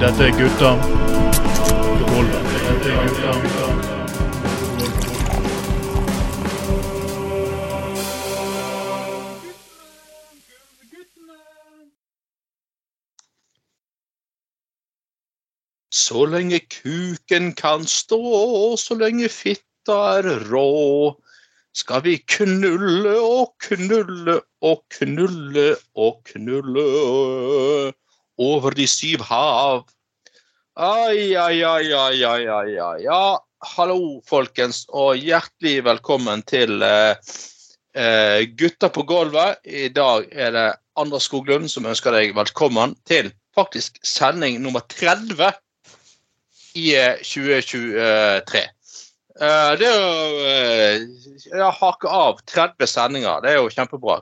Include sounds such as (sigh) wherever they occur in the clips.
Dette er gutta. Dette er gutta Så lenge kuken kan stå, så lenge fitta er rå, skal vi knulle og knulle og knulle og knulle over de syv hav. Ai, ai, ai, ai, ai, ai, ai. Ja, hallo, folkens, og hjertelig velkommen til eh, eh, Gutta på gulvet. I dag er det Anders Skoglund som ønsker deg velkommen til faktisk sending nummer 30 i eh, 2023. Eh, det er jo eh, ja, hake av 30 sendinger. Det er jo kjempebra.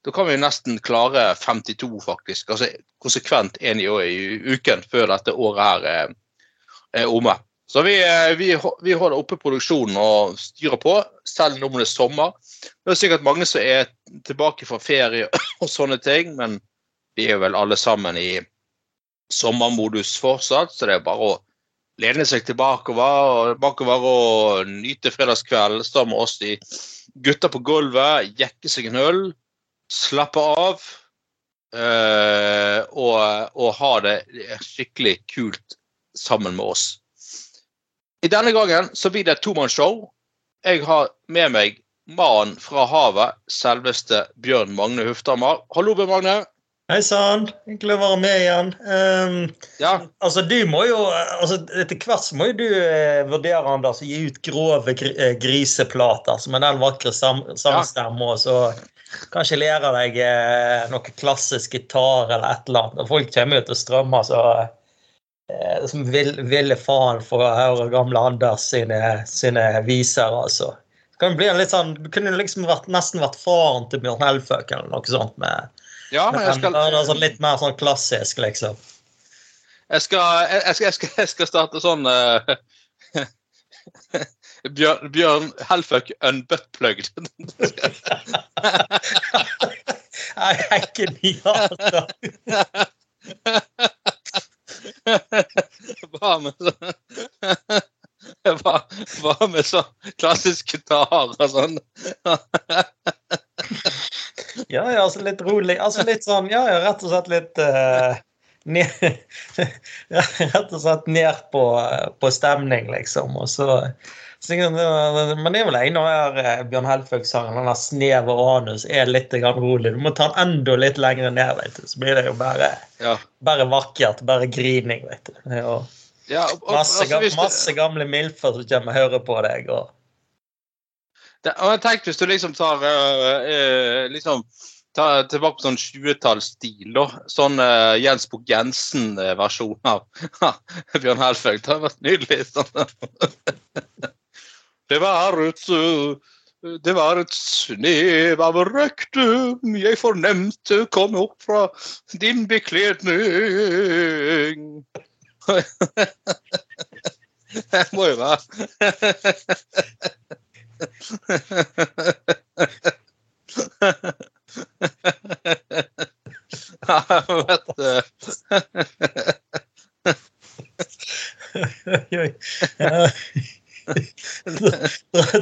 Da kan vi jo nesten klare 52, faktisk. Altså konsekvent én i, i uken før dette året her er, er omme. Så vi, eh, vi, vi, holder oppe produksjonen og styrer på, selv om det er sommer. Det er sikkert mange som er tilbake fra ferie og sånne ting, men vi er vel alle sammen i sommermodus fortsatt, så det er bare å lene seg tilbakeover, bakover og nyte fredagskvelden sammen med oss i Gutter på gulvet, jekke seg en øl, slappe av øh, og, og, ha det skikkelig kult sammen med oss. I denne gangen så blir det et tomannsshow. Jeg har med meg mannen fra havet, selveste Bjørn Magne Hufthammer. Hallo, Bjørn Magne. Hei sann, hyggelig å være med igjen. Um, ja. Altså, du må jo, altså, Etter hvert så må jo du eh, vurdere Anders, å gi ut grove gr griseplater som en den vakre sam sangstemmen. Ja. Og så kanskje lære deg eh, noe klassisk gitar eller et eller annet. Og folk kommer jo til å strømme så eh, som vil, ville faen for å høre gamle Anders sine, sine viser, altså. Det kan bli en litt sånn, Du kunne liksom vært, nesten vært faren til Bjørn Helføk eller noe sånt. med ja, jeg skal... Det sånn litt mer sånn klassisk, liksom. Jeg skal, jeg skal, jeg skal, jeg skal starte sånn uh, (laughs) Bjørn, Bjørn Helføk unbuttplugged. (laughs) Jeg er genialt, da. (laughs) Hva med sånn Hva, hva med sånn klassisk gitar og sånn? Ja, ja, altså litt rolig. Altså litt sånn, ja, ja, rett og slett litt uh, ned, (laughs) Rett og slett ned på, på stemning, liksom. Og så, så Men det er vel en av her Bjørn Helføg-sangen, den der 'Snev og anus', er litt rolig. Du må ta den enda litt lenger ned, vet du. Så blir det jo bare, ja. bare vakkert. Bare grining, vet du. Og, ja, og, masse, altså, masse gamle milfer som kommer og hører på deg. og det, og jeg tenkte hvis du liksom tar uh, liksom ta, tilbake på sånn 20-tallsstil, da. Sånn uh, Jens Bukk Jensen-versjon av (laughs) Bjørn Helføg. Det hadde vært nydelig. Sånn. (laughs) det var et det var et snev av røktum jeg fornemte kom opp fra din bekledning. (laughs) Det må jo være vet (laughs) du.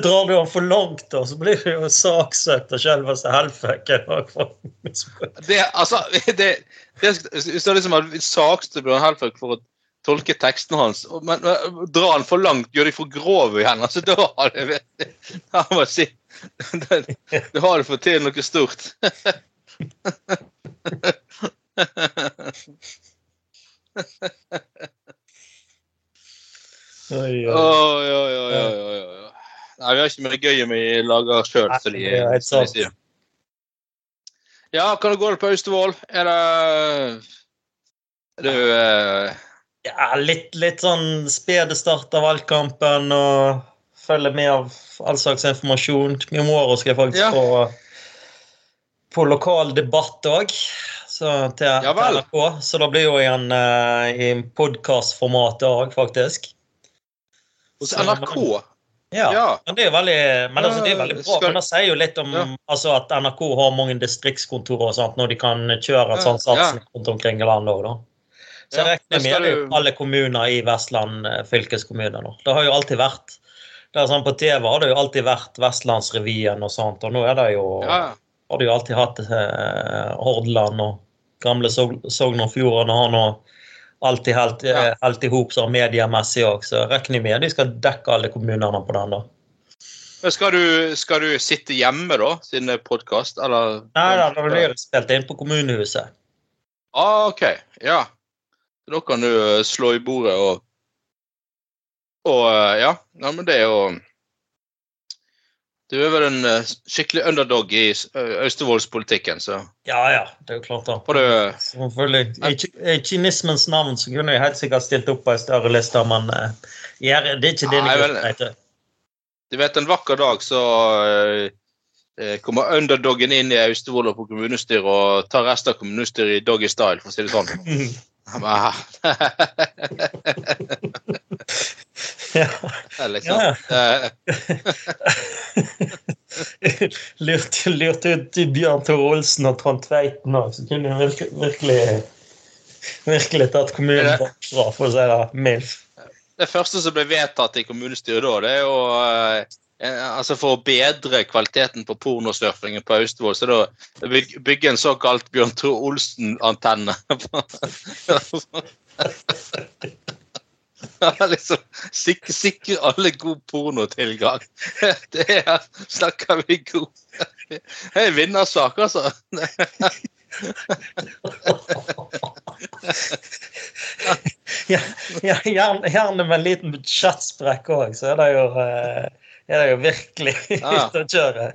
Drar du han for langt, da, så blir det jo saksøkt av selveste Helføken. Det, altså, det, det, hvis du liksom hadde saksøkt Bjørn Helføk for å tolke teksten hans. Men, men drar han for langt, gjør de for grove igjen. altså Da har det Da (laughs) må jeg si (laughs) Da, har du fått til noe stort. Oi, oi, oi, oi, oi. Nei, vi har ikke mer gøy vi lager sjøl. Ja, kan du gå på Austevoll? Er det Er du eh, ja, litt, litt sånn spede start av valgkampen og følge med av all slags informasjon. I morgen skal jeg faktisk ja. på, på lokal debatt òg. Til, ja, til NRK. Så da blir jo en, uh, i podkastformatet òg, faktisk. Hos NRK? Ja. Ja. Men det er jo veldig, men altså, det er veldig bra. Men det sier jo litt om altså, at NRK har mange distriktskontorer og sånt, når de kan kjøre en sånn satsing rundt omkring i landet òg, da. Så jeg regner med det jo alle kommuner i Vestland eh, fylkeskommune nå. Det har jo alltid vært det er sånn På TV har det jo alltid vært Vestlandsrevyen og sånt, og nå er det jo Ja, har du jo alltid hatt eh, Hordaland og gamle Sog- Sogn og Fjordane har nå alltid helt, eh, Ja. i hop sånn mediemessig òg, så regner med de skal dekke alle kommunene på den, da. Men skal du, skal du sitte hjemme, da, siden det er podkast, eller? Nei da, det blir spilt inn på kommunehuset. Ah, OK. Ja. Da kan du eh, slå i bordet og Og eh, ja. ja, men det er jo Du er vel en eh, skikkelig underdog i Austevollspolitikken, så Ja ja, det er jo klart, da. du Selvfølgelig. I, kynismens navn så kunne jeg helt sikkert stilt opp på en større liste, men det er ikke det jeg heter. gruppe, du. Vet, en vakker dag så kommer underdoggen inn i Austevoll på kommunestyret og tar resten av kommunestyret i doggy style, for å si det sånn. (laughs) Ja. liksom, Ja. Lurte (laughs) lurte ut Bjørn Tore Olsen og Trond Tveiten òg, så kunne jeg virkelig, virkelig, virkelig tatt kommunen bakfra, for å si det mildt. Det første som ble vedtatt i kommunestyret da, det er jo eh, altså For å bedre kvaliteten på pornosurfingen på Austevoll, så da bygge en såkalt Bjørn Tore Olsen-antenne. (laughs) Liksom sik Sikre alle god pornotilgang. (laughs) Det er Snakker vi god Det er en vinnersak, altså. (laughs) Ja, ja, gjerne, gjerne med en liten budsjettsprekk òg, så er det jo, eh, er det jo virkelig (laughs) ute å kjøre.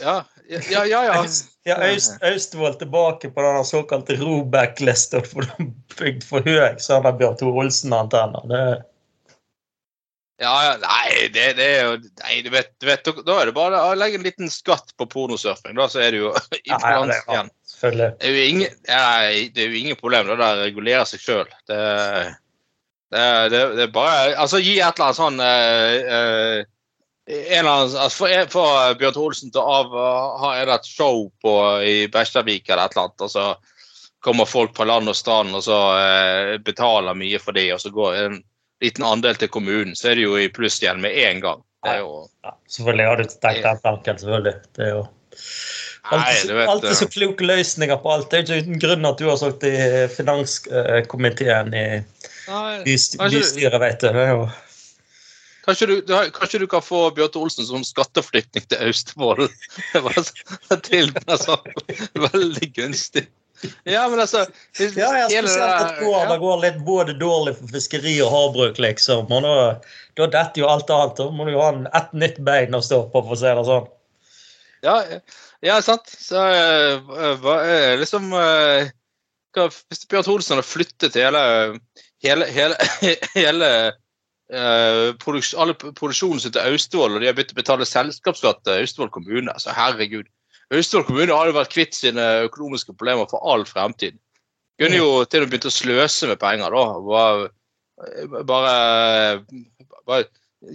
Ja, ja, ja. ja. Ja, (laughs) Austevoll tilbake på den såkalte de bygd for høy, så han har Bjørn Tore Olsen-antenner. Ja, ja, nei, det, det er jo Nei, du vet, du vet, da er det bare å legge en liten skatt på pornosurfing. Da så er det jo (laughs) i Ja, ja, det balans bra. igjen. Det er jo ingen, ja, det er jo ingen problem. Det der regulerer seg sjøl. Det, det, det, det er bare Altså, gi et eller annet sånn uh, eh, en annen, altså for, for Bjørn Olsen til å av, ha eller annet show på, i Bekkjarvik eller et eller annet, og så kommer folk fra land og strand og så eh, betaler mye for det, og så går en liten andel til kommunen, så er det jo i pluss igjen med en gang. Det er jo Ja, selvfølgelig har du tenkt den tanken, selvfølgelig. Det er jo alltid, alltid så kloke løsninger på alt. Det er ikke uten grunn at du har sagt i finanskomiteen i Kanskje- bystyret, vet du. Kanskje du, du kanskje du kan få Bjarte Olsen som skatteflyktning til Austevoll? Det var Til sånn veldig gunstig. Ja, men altså hvis- Ja, spesielt et år det går litt både dårlig for fiskeri og havbruk, liksom. Og da, da detter jo alt annet. Da må du jo ha ett nytt bein å stå på, for å si det sånn. Ja, ja sant. Så hva er liksom eh, Hvis Bjørn Olsen hadde flyttet hele hele, hele, (laughs) hele uh, alle produksjonen sin til Austevoll, og de har begynt å betale selskapsskatt til Austevoll kommune, så herregud. Austevoll kommune hadde vært kvitt sine økonomiske problemer for all fremtid. Kunne jo til og med begynt å sløse med penger, da. Bare, bare, bare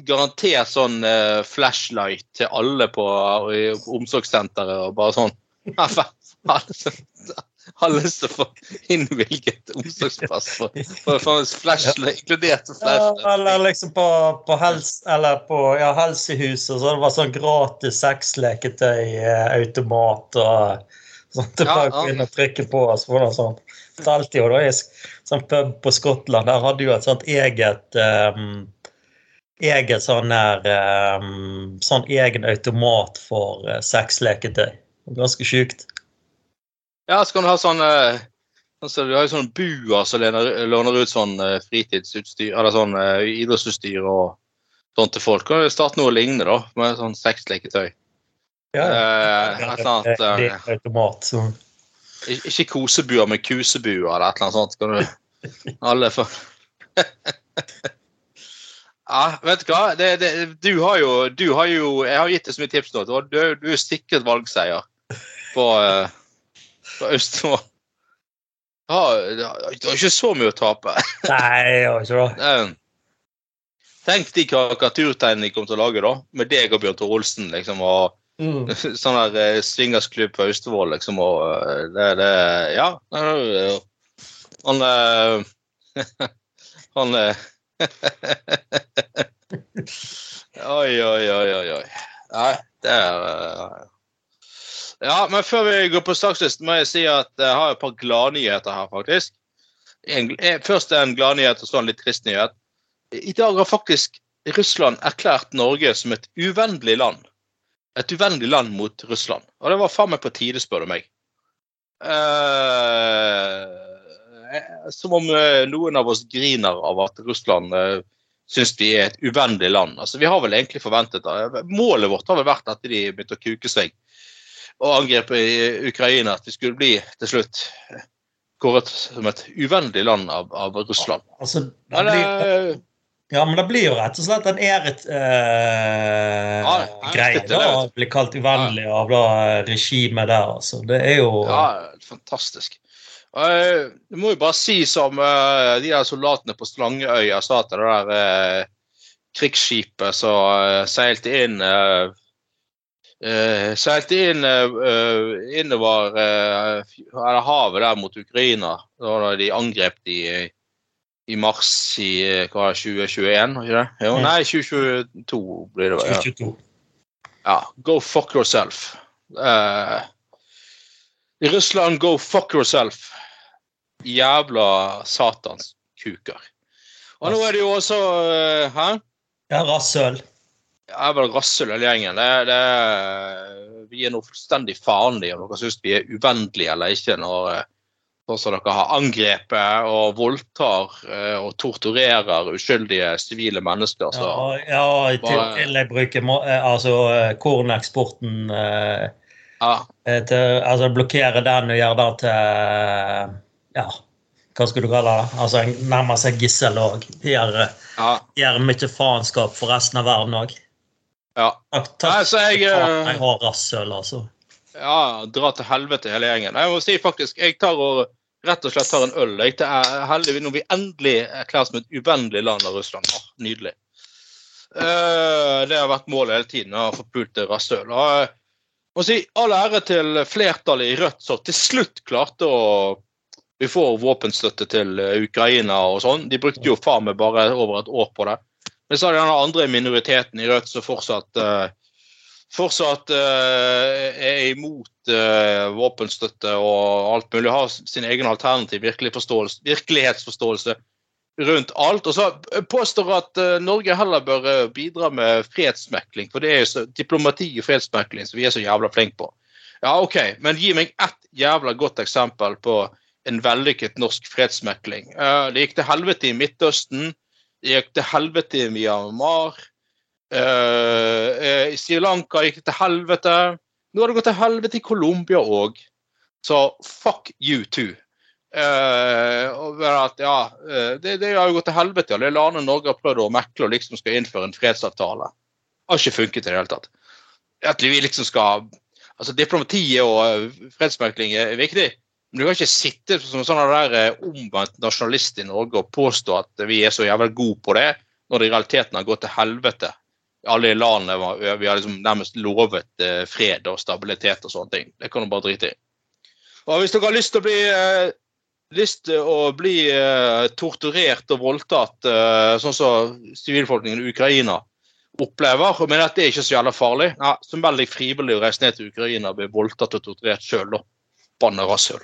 garantert sånn uh, flashlight til alle på uh, omsorgssenteret og bare sånn (laughs) (laughs) har lyst til å få innvilget omsorgsplass for, for, for flashlight, inkludert flashlight. Ja, eller liksom på, på, helse, eller på ja, helsehuset, så det var sånn gratis sexleketøyautomat og sånn til Ja, folk ja. inn og trykke på. Så var det sånn. Fortalte jo da i sånn pub på Skottland, der hadde jo et sånt eget um, Eget sånn her um, Sånn egen automat for uh, sexleketøy. Ganske sjukt. Ja, så kan du ha sånn eh, altså, Du har jo sånne buer som låner, ut sånn eh, fritidsutstyr, eller sånn eh, idrettsutstyr og sånt til folk. Kan du starte noe lignende, da, med sånn sexleketøy? Ja, Eh, ja. eller annet, Det er eh, en automat. Så. Ikke kosebuer, men kusebuer eller et eller annet sånt. Kan du alle for (laughs) Ja, vet du hva? Det, det, du har jo Du har jo Jeg har gitt deg så mye tips nå. Du, du, du er sikret valgseier på, eh, på Østfold. Du har ikke så mye å tape. (laughs) Nei, jeg har ikke det. Tenk de karikaturtegnene de kommer til å lage, da. Med deg og Bjørn Tore Olsen, liksom. og Mm. (laughs) sånn der eh, swingersklubb på Austevoll, liksom, og eh, det, det Ja. Han (laughs) Han Oi, oi, oi, oi. oi. Nei, det er eh, Ja, men før vi går på sakslisten, må jeg si at jeg har et par gladnyheter her, faktisk. En, eh, først en gladnyhet og så en litt trist nyhet. I dag har faktisk Russland erklært Norge som et uvennlig land et uvennlig land mot Russland. Og det var faen meg på tide, spør du meg. Eh, som om noen av oss griner av at Russland uh, syns vi er et uvennlig land. Altså, Vi har vel egentlig forventet det. Målet vårt har vel vært at de begynte å kuke seg og angrepet i Ukraina, at vi skulle bli til slutt kåret som et uvennlig land av, av Russland. Altså, det blir, eh, ja, men det blir jo rett og slett en æret eh, Ja, å bli kalt uvennlig av da regimet der, altså. Det er jo Ja, fantastisk. Eh, Du må jo bare si som uh, de der soldatene på Slangeøya sa til det der uh, krigsskipet som uh, seilte inn eh, eh, Seilte inn eh, eh, innover eh, havet der mot Ukraina da de angrep de i- mars i eh, hva, 2021, var ikke det? Jo, nei, 2022 blir det. vel, Ja. Ja, go fuck yourself. Uh, I Russland, go fuck yourself. Jævla satans kuker. Og nå er det jo også uh, Hæ? Ja, rasshøl. Er vel rasshøl hele gjengen. Det, det, vi er nå fullstendig faen i om dere syns vi er uvennlige eller ikke når sånn som dere har angrepet og voldtar eh, og torturerer uskyldige sivile mennesker. Så. Ja, ja i til- tillegg bruker må- eh, altså korneksporten eh, Ja, til Altså blokkere den og gjøre det til Ja, hva skal du kalle det? Altså nærmer seg gissel òg. Gjør, ja, gjør mye faenskap for resten av verden òg. Ja. Takk, Nei, så jeg, eh, jeg har rasshøl, altså. Ja, dra til helvete hele gjengen. Jeg må si faktisk, jeg tar og rett og slett tar en øl. Jeg er heldig når vi endelig erklæres som et uvennlig land av Russland. Åh, nydelig. Uh, det har vært målet hele tiden, å forpulte rasshøl. Og jeg må si all ære til flertallet i Rødt som til slutt klarte å vi får våpenstøtte til eh, Ukraina og sånn. De brukte jo faen meg bare over et år på det. Men så er det den andre minoriteten i Rødt som fortsatt eh, fortsatt eh, er imot eh, våpenstøtte og alt mulig, har sin egen alternativ virkelig virkelighetsforståelse rundt alt. Og så påstår at Norge heller bør bidra med fredsmekling, for det er jo diplomati og fredsmekling som vi er så jævla flinke på. Ja, OK, men gi meg ett jævla godt eksempel på en vellykket norsk fredsmekling. Det gikk til helvete i Midtøsten. Det gikk til helvete i Myanmar. Eh, I Sri Lanka gikk det til helvete. Nå har det gått til helvete i Colombia òg. Så fuck you too. Uh, at, ja, det, det har jo gått til helvete. Alle landene Norge har prøvd å mekle og liksom skal innføre en fredsavtale. Det Har ikke funket i det hele tatt. At vi liksom skal Altså, diplomatiet og fredsmekling er viktig. Men du kan ikke sitte som sånn der eh, omvendt nasjonalist i Norge og påstå at vi er så jævlig gode på det, når det i realiteten har gått til helvete alle landene var- vi har liksom nærmest lovet eh, fred og stabilitet og sånne ting. Det kan du bare drite i. Og hvis dere har lyst til å bli, eh, lyst til å bli eh, torturert og voldtatt, eh, sånn som sivilbefolkningen i Ukraina opplever, men at det er ikke så jævla farlig, ja, så meld deg frivillig og reis ned til Ukraina og bli voldtatt og torturert sjøl, da. Banne rasshøl.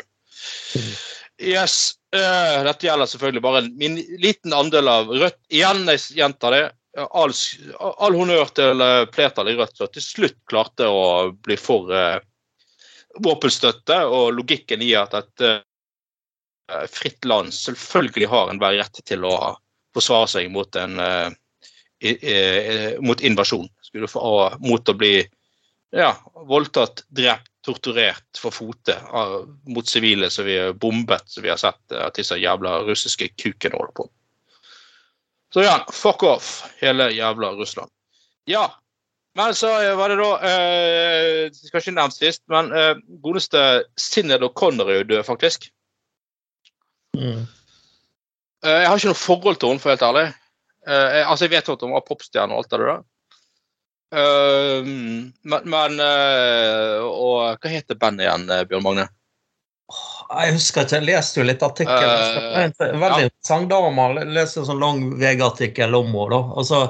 Yes. Uh, dette gjelder selvfølgelig bare en liten andel av Rødt. Igjen, jeg gjentar det. All, all honnør til eh, flertallet i Rødt som til slutt klarte å bli for uh, våpenstøtte, og logikken i at et uh, fritt land selvfølgelig har enhver rett til å forsvare seg mot en i, eh, mot invasjon. Og mot å bli ja, voldtatt, drept, torturert for fote av, mot sivile som vi har bombet, som vi har sett eh, at disse jævla russiske kukene holder på. Så ja, fuck off, hele jævla Russland. Ja, men så var det da eh, Skal ikke nevne sist, men eh, godeste Sinned O'Connor er jo død, faktisk. Mm. Eh, jeg har ikke noe forhold til henne, for helt ærlig. Eh, altså, jeg vet at hun var popstjerne og alt det der. Eh, men, men uh, Og hva heter bandet igjen, eh, Bjørn Magne? Jeg husker ikke, jeg leste jo litt artikkel. Uh, veldig interessant dame. Jeg leste en sånn lang VG-artikkel om henne. Altså,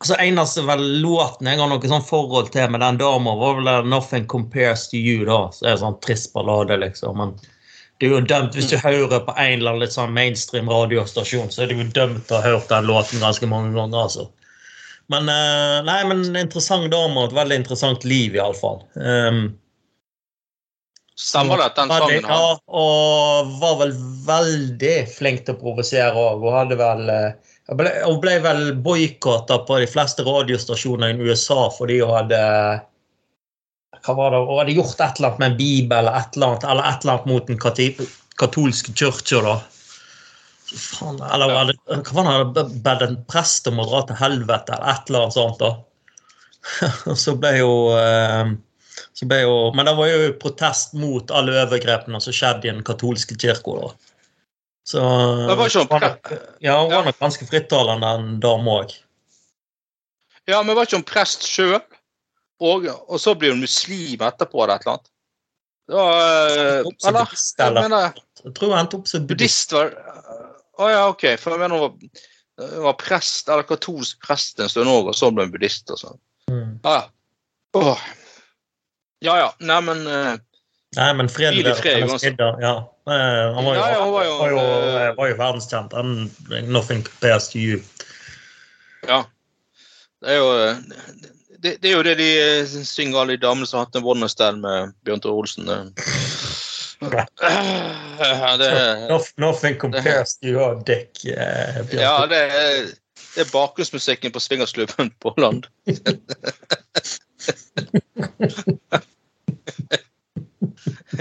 altså Eneste vel låten jeg har noe sånn forhold til med den dama, var vel 'Nothing Compares to You'. da, så er det sånn trist ballade, liksom. Men det er jo dømt, hvis du hører på en eller annen litt sånn mainstream radiostasjon, så er du jo dømt til å ha hørt den låten ganske mange ganger. altså. Men eh, nei, men en interessant dame og et veldig interessant liv, iallfall. Um, Stemmer det at den sangen har Ja, og var vel veldig flink til å provosere òg. Hun hadde vel eh, ble, hun ble vel boikotta på de fleste radiostasjoner i USA fordi hun hadde hva var det, Hun hadde gjort et eller annet med en bibel eller et eller annet, eller et eller annet mot den katolske kirka. da. Faen, eller hun hva hun hadde bedt en prest om å dra til helvete, eller et eller annet sånt. da. (laughs) Så ble jo eh, så ble jo, men det var jo protest mot alle overgrepene som skjedde i den katolske kirka. Så Det var ikke om Ja, hun var nok ganske frittalende, den dama òg. Ja, men var ikke hun prest sjøl? Og, og så blir hun muslim etterpå, eller et eller annet? Det var, eller? Jeg mener, Jeg tror hun endte opp som buddhist. buddhist var Å ja, OK. For jeg mener hun var, hun var prest, eller katolsk prest en stund òg, og så ble hun buddhist og sånn. Mm. Ja, ja. Oh. Ja ja. Neimen uh, Nei, men fred Hvil i fred, hennes uansett. middag, ja. Eh, Han var jo, Ja, ja, var jo, var jo, eh, var jo verdenskjent. Nothing compares to you. Ja. Det er jo eh, det, det er jo det de eh, synger, alle de damene som har hatt en one-stand med Bjørn Tore Olsen. Det. Nothing compares to your dick. Uh, ja, det er, det er bakgrunnsmusikken på swingersklubben på land.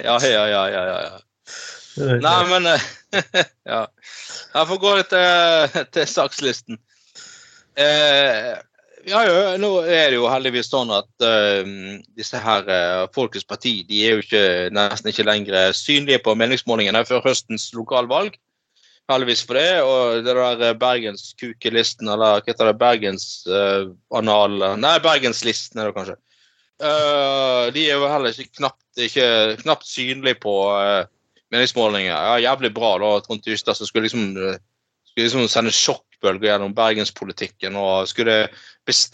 Ja, ja, ja, ja, ja. Nei, men eh, (laughs) Ja. Jeg får gå litt til, til sakslisten. Eh, ja, ja, nå er det jo heldigvis sånn at uh, disse her uh, Folkets Parti de er jo ikke, nesten ikke lenger synlige på meningsmålingene før høstens lokalvalg. Heldigvis for det. Og det der eh, Bergenskukelisten, eller hva heter det, Bergensanal Nei, Bergenslisten er det kanskje. Uh, de er jo heller ikke knapt, ikke, knapt synlige på eh, meningsmålinger. Ja, jævlig bra da, Trond Tystad, som skulle liksom, eh, skulle liksom sende sjokkbølger gjennom bergenspolitikken. og skulle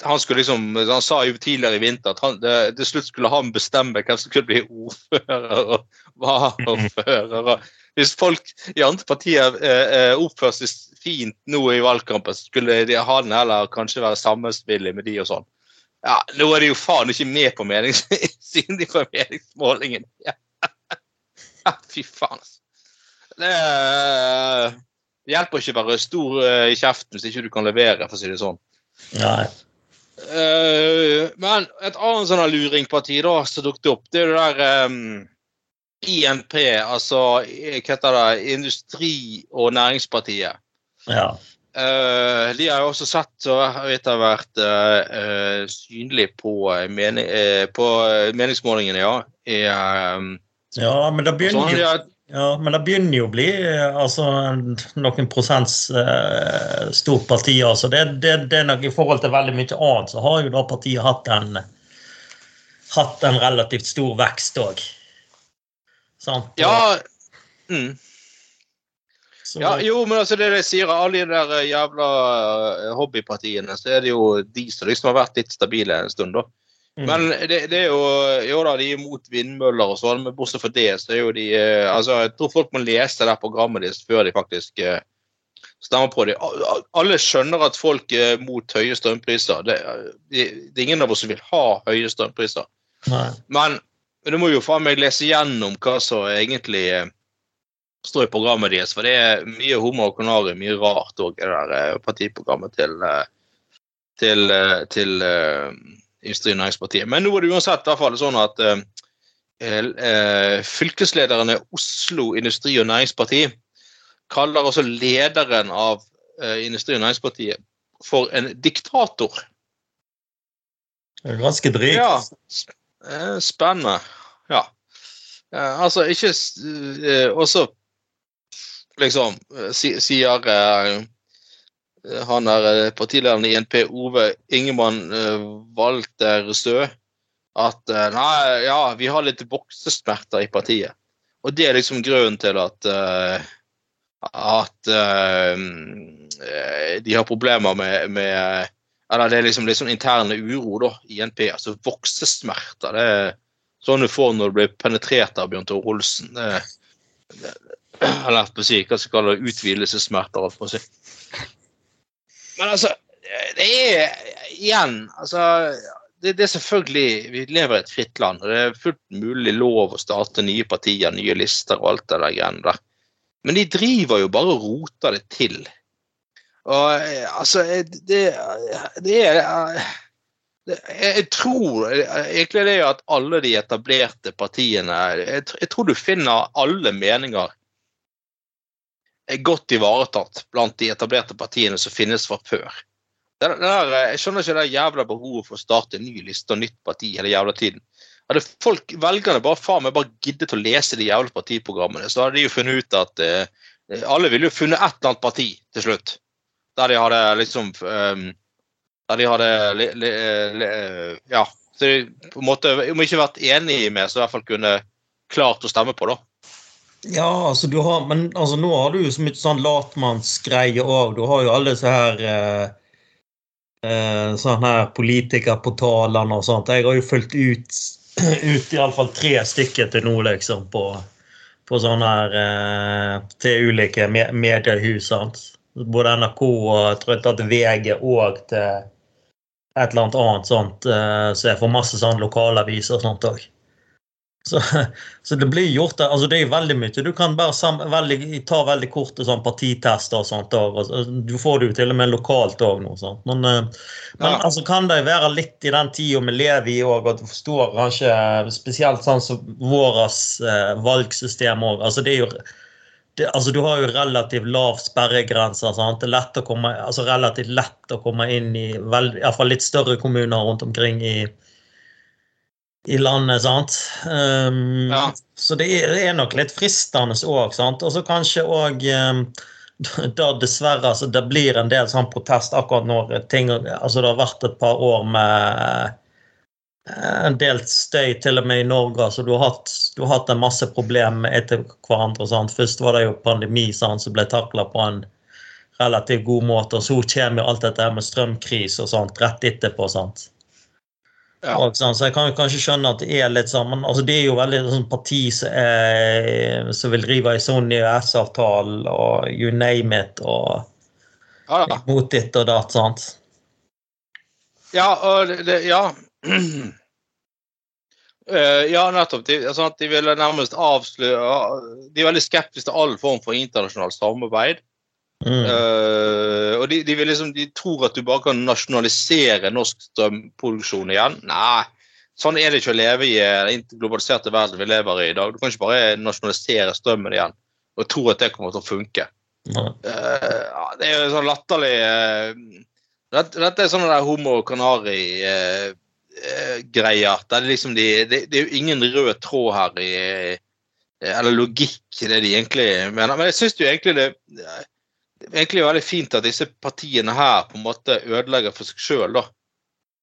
Han skulle liksom, han sa jo tidligere i vinter at han, det, til slutt skulle han bestemme hvem som skulle bli ordfører og varaordfører. (laughs) Hvis folk i andre partier eh, eh, oppfører seg fint nå i valgkampen, skulle de, han heller kanskje være sammenspillig med de og sånn. Ja, Nå er de jo faen ikke med på meningsmålingen, (laughs) siden de får meningsmålingen. (laughs) Ja. Fy faen, altså. Det eh, hjelper ikke å være stor uh, i kjeften hvis ikke du kan levere, for å si det sånn. Nei. Uh, men et annet sånn luringparti da, som dukket opp, det er det der um, INP, altså eh, hva heter det, Industri- og Næringspartiet. Ja. Uh, de har jo også sett og vet har vært uh, eh, synlig på, eh, mening, eh, på meningsmålingene, ja. I, um, ja, men det sånn, de jo ja, men det begynner jo å bli eh, altså, noen prosents eh, stort parti. Altså. Det, det, det er nok I forhold til veldig mye annet, så har jo da partiet hatt en, hatt en relativt stor vekst òg. Sant? ja mm. Så- Ja, jo, men altså det de sier, alle de der jævla eh, hobbypartiene, så er det jo de som liksom har vært litt stabile en stund, da. Mm. Men det, det er jo Jo da, de er imot vindmøller og sånn, men bortsett fra det, så er jo de eh, Altså, jeg tror folk må lese det programmet deres før de faktisk eh, stemmer på det. Alle skjønner at folk er mot høye strømpriser. Det, det, det er ingen av oss som vil ha høye strømpriser. Nei. Men du må jo faen meg lese gjennom hva som egentlig eh, står i programmet deres. For det er mye hummer og kanari, mye rart òg det der eh, partiprogrammet til, eh, til, eh, til eh, Industri- og Næringspartiet. Men nå er det uansett i hvert fall sånn at eh, eh, fylkeslederen i Oslo Industri- og Næringsparti kaller også lederen av eh, Industri- og Næringspartiet for en diktator. Det er ganske drygt. Ja. eh, Spennende. Ja. Eh, altså, ikke eh, også liksom eh, sier han er eh, partilederen i NP, Ove Ingemann eh, Walter Stø, at eh, nei, ja, vi har litt voksesmerter i partiet. Og det er liksom grunnen til at eh, at eh, de har problemer med, med Eller det er liksom litt sånn interne uro da, i NP. Altså voksesmerter. Det er sånn du får når du blir penetrert av Bjørn Tore Olsen. Det, det, eller hva skal jeg kalle det, utvidelsessmerter. å si. Men altså, det er igjen altså, det, det, er selvfølgelig Vi lever i et fritt land, og det er fullt mulig lov å starte nye partier, nye lister og alt det der greiene der. Men de driver jo bare og roter det til. Og altså Det, det er jeg tror egentlig det er at alle de etablerte partiene jeg, jeg tror du finner alle meninger er godt ivaretatt blant de etablerte partiene som finnes fra før. Det der, jeg skjønner ikke det jævla behovet for å starte en ny liste og nytt parti hele jævla tiden. Hadde folk, velgerne bare faen meg bare giddet å lese de jævla partiprogrammene, så hadde de jo funnet ut at eh, Alle ville jo funnet et eller annet parti til slutt. Der de hadde liksom um, Der de hadde le, le, le, Ja. Så de på en måte, om ikke vært enige med, så i hvert fall kunne klart å stemme på, da. Ja, altså du har, men altså, nå har du jo så mye sånn latmannsgreie òg. Du har jo alle disse her eh, eh, sånne her politikerportalene og sånt. Jeg har jo fulgt ut, (clears throat) ut iallfall tre stykker til nå, liksom, på, på sånne her eh, Til ulike me mediehus. sant? Både NRK og tror jeg tatt VG og til et eller annet annet sånt. Eh, så jeg får masse sånn lokalaviser og sånt òg. Så, så, det blir gjort altså Det er veldig mye. Du kan bare sam, veldig, ta veldig korte sånn partitester og sånt. Og, du får det jo til og med lokalt òg nå. Sant? Men, eh, men ja. altså, kan det være litt i den tida vi lever i òg, at du forstår kanskje spesielt sånn som vårt eh, valgsystem òg. Altså, det er jo det, altså, du har jo relativt lav sperregrense. Det er lett å komme, altså, relativt lett å komme inn i veld, i fall litt større kommuner rundt omkring i, i landet. sant? Um, ja. Så det er, det er, nok litt fristende òg. Og så kanskje òg um, (laughs) da dessverre altså det blir en del sånn protest akkurat når ting altså Det har vært et par år med eh, en del støy, til og med i Norge. altså Du har hatt, du har hatt en masse problemer etter hverandre. Sant? Først var det jo pandemi sant, som ble takla på en relativt god måte. Og så kommer jo alt dette med strømkrise og sånt rett etterpå. sant? Ja. Så jeg kan jo kanskje skjønne at det er litt sammen. altså, det er jo veldig sånn parti som, er, som vil drive i sånn EØS-avtalen og you name it og ja, mot ditt og datt, sant? Ja, og det, ja. Uh, (clears throat) ja, nettopp. De, altså, de vil nærmest avsløre De er veldig skeptiske til all form for internasjonalt samarbeid. Mm. Uh, og de, de, liksom, de, tror at du bare kan nasjonalisere norsk strømproduksjon igjen. Nei, sånn er det ikke å leve i den globaliserte verden vi lever i i dag. Du kan ikke bare nasjonalisere strømmen igjen og tro at det kommer til å funke. Mm. Uh, det er jo sånn latterlig uh, dette, dette, er sånn der homo canari greier. Det liksom de, det, det, er jo ingen rød tråd her i Eller logikk i det de egentlig mener. Men jeg syns jo egentlig det egentlig veldig fint at disse partiene her på en måte ødelegger for seg sjøl.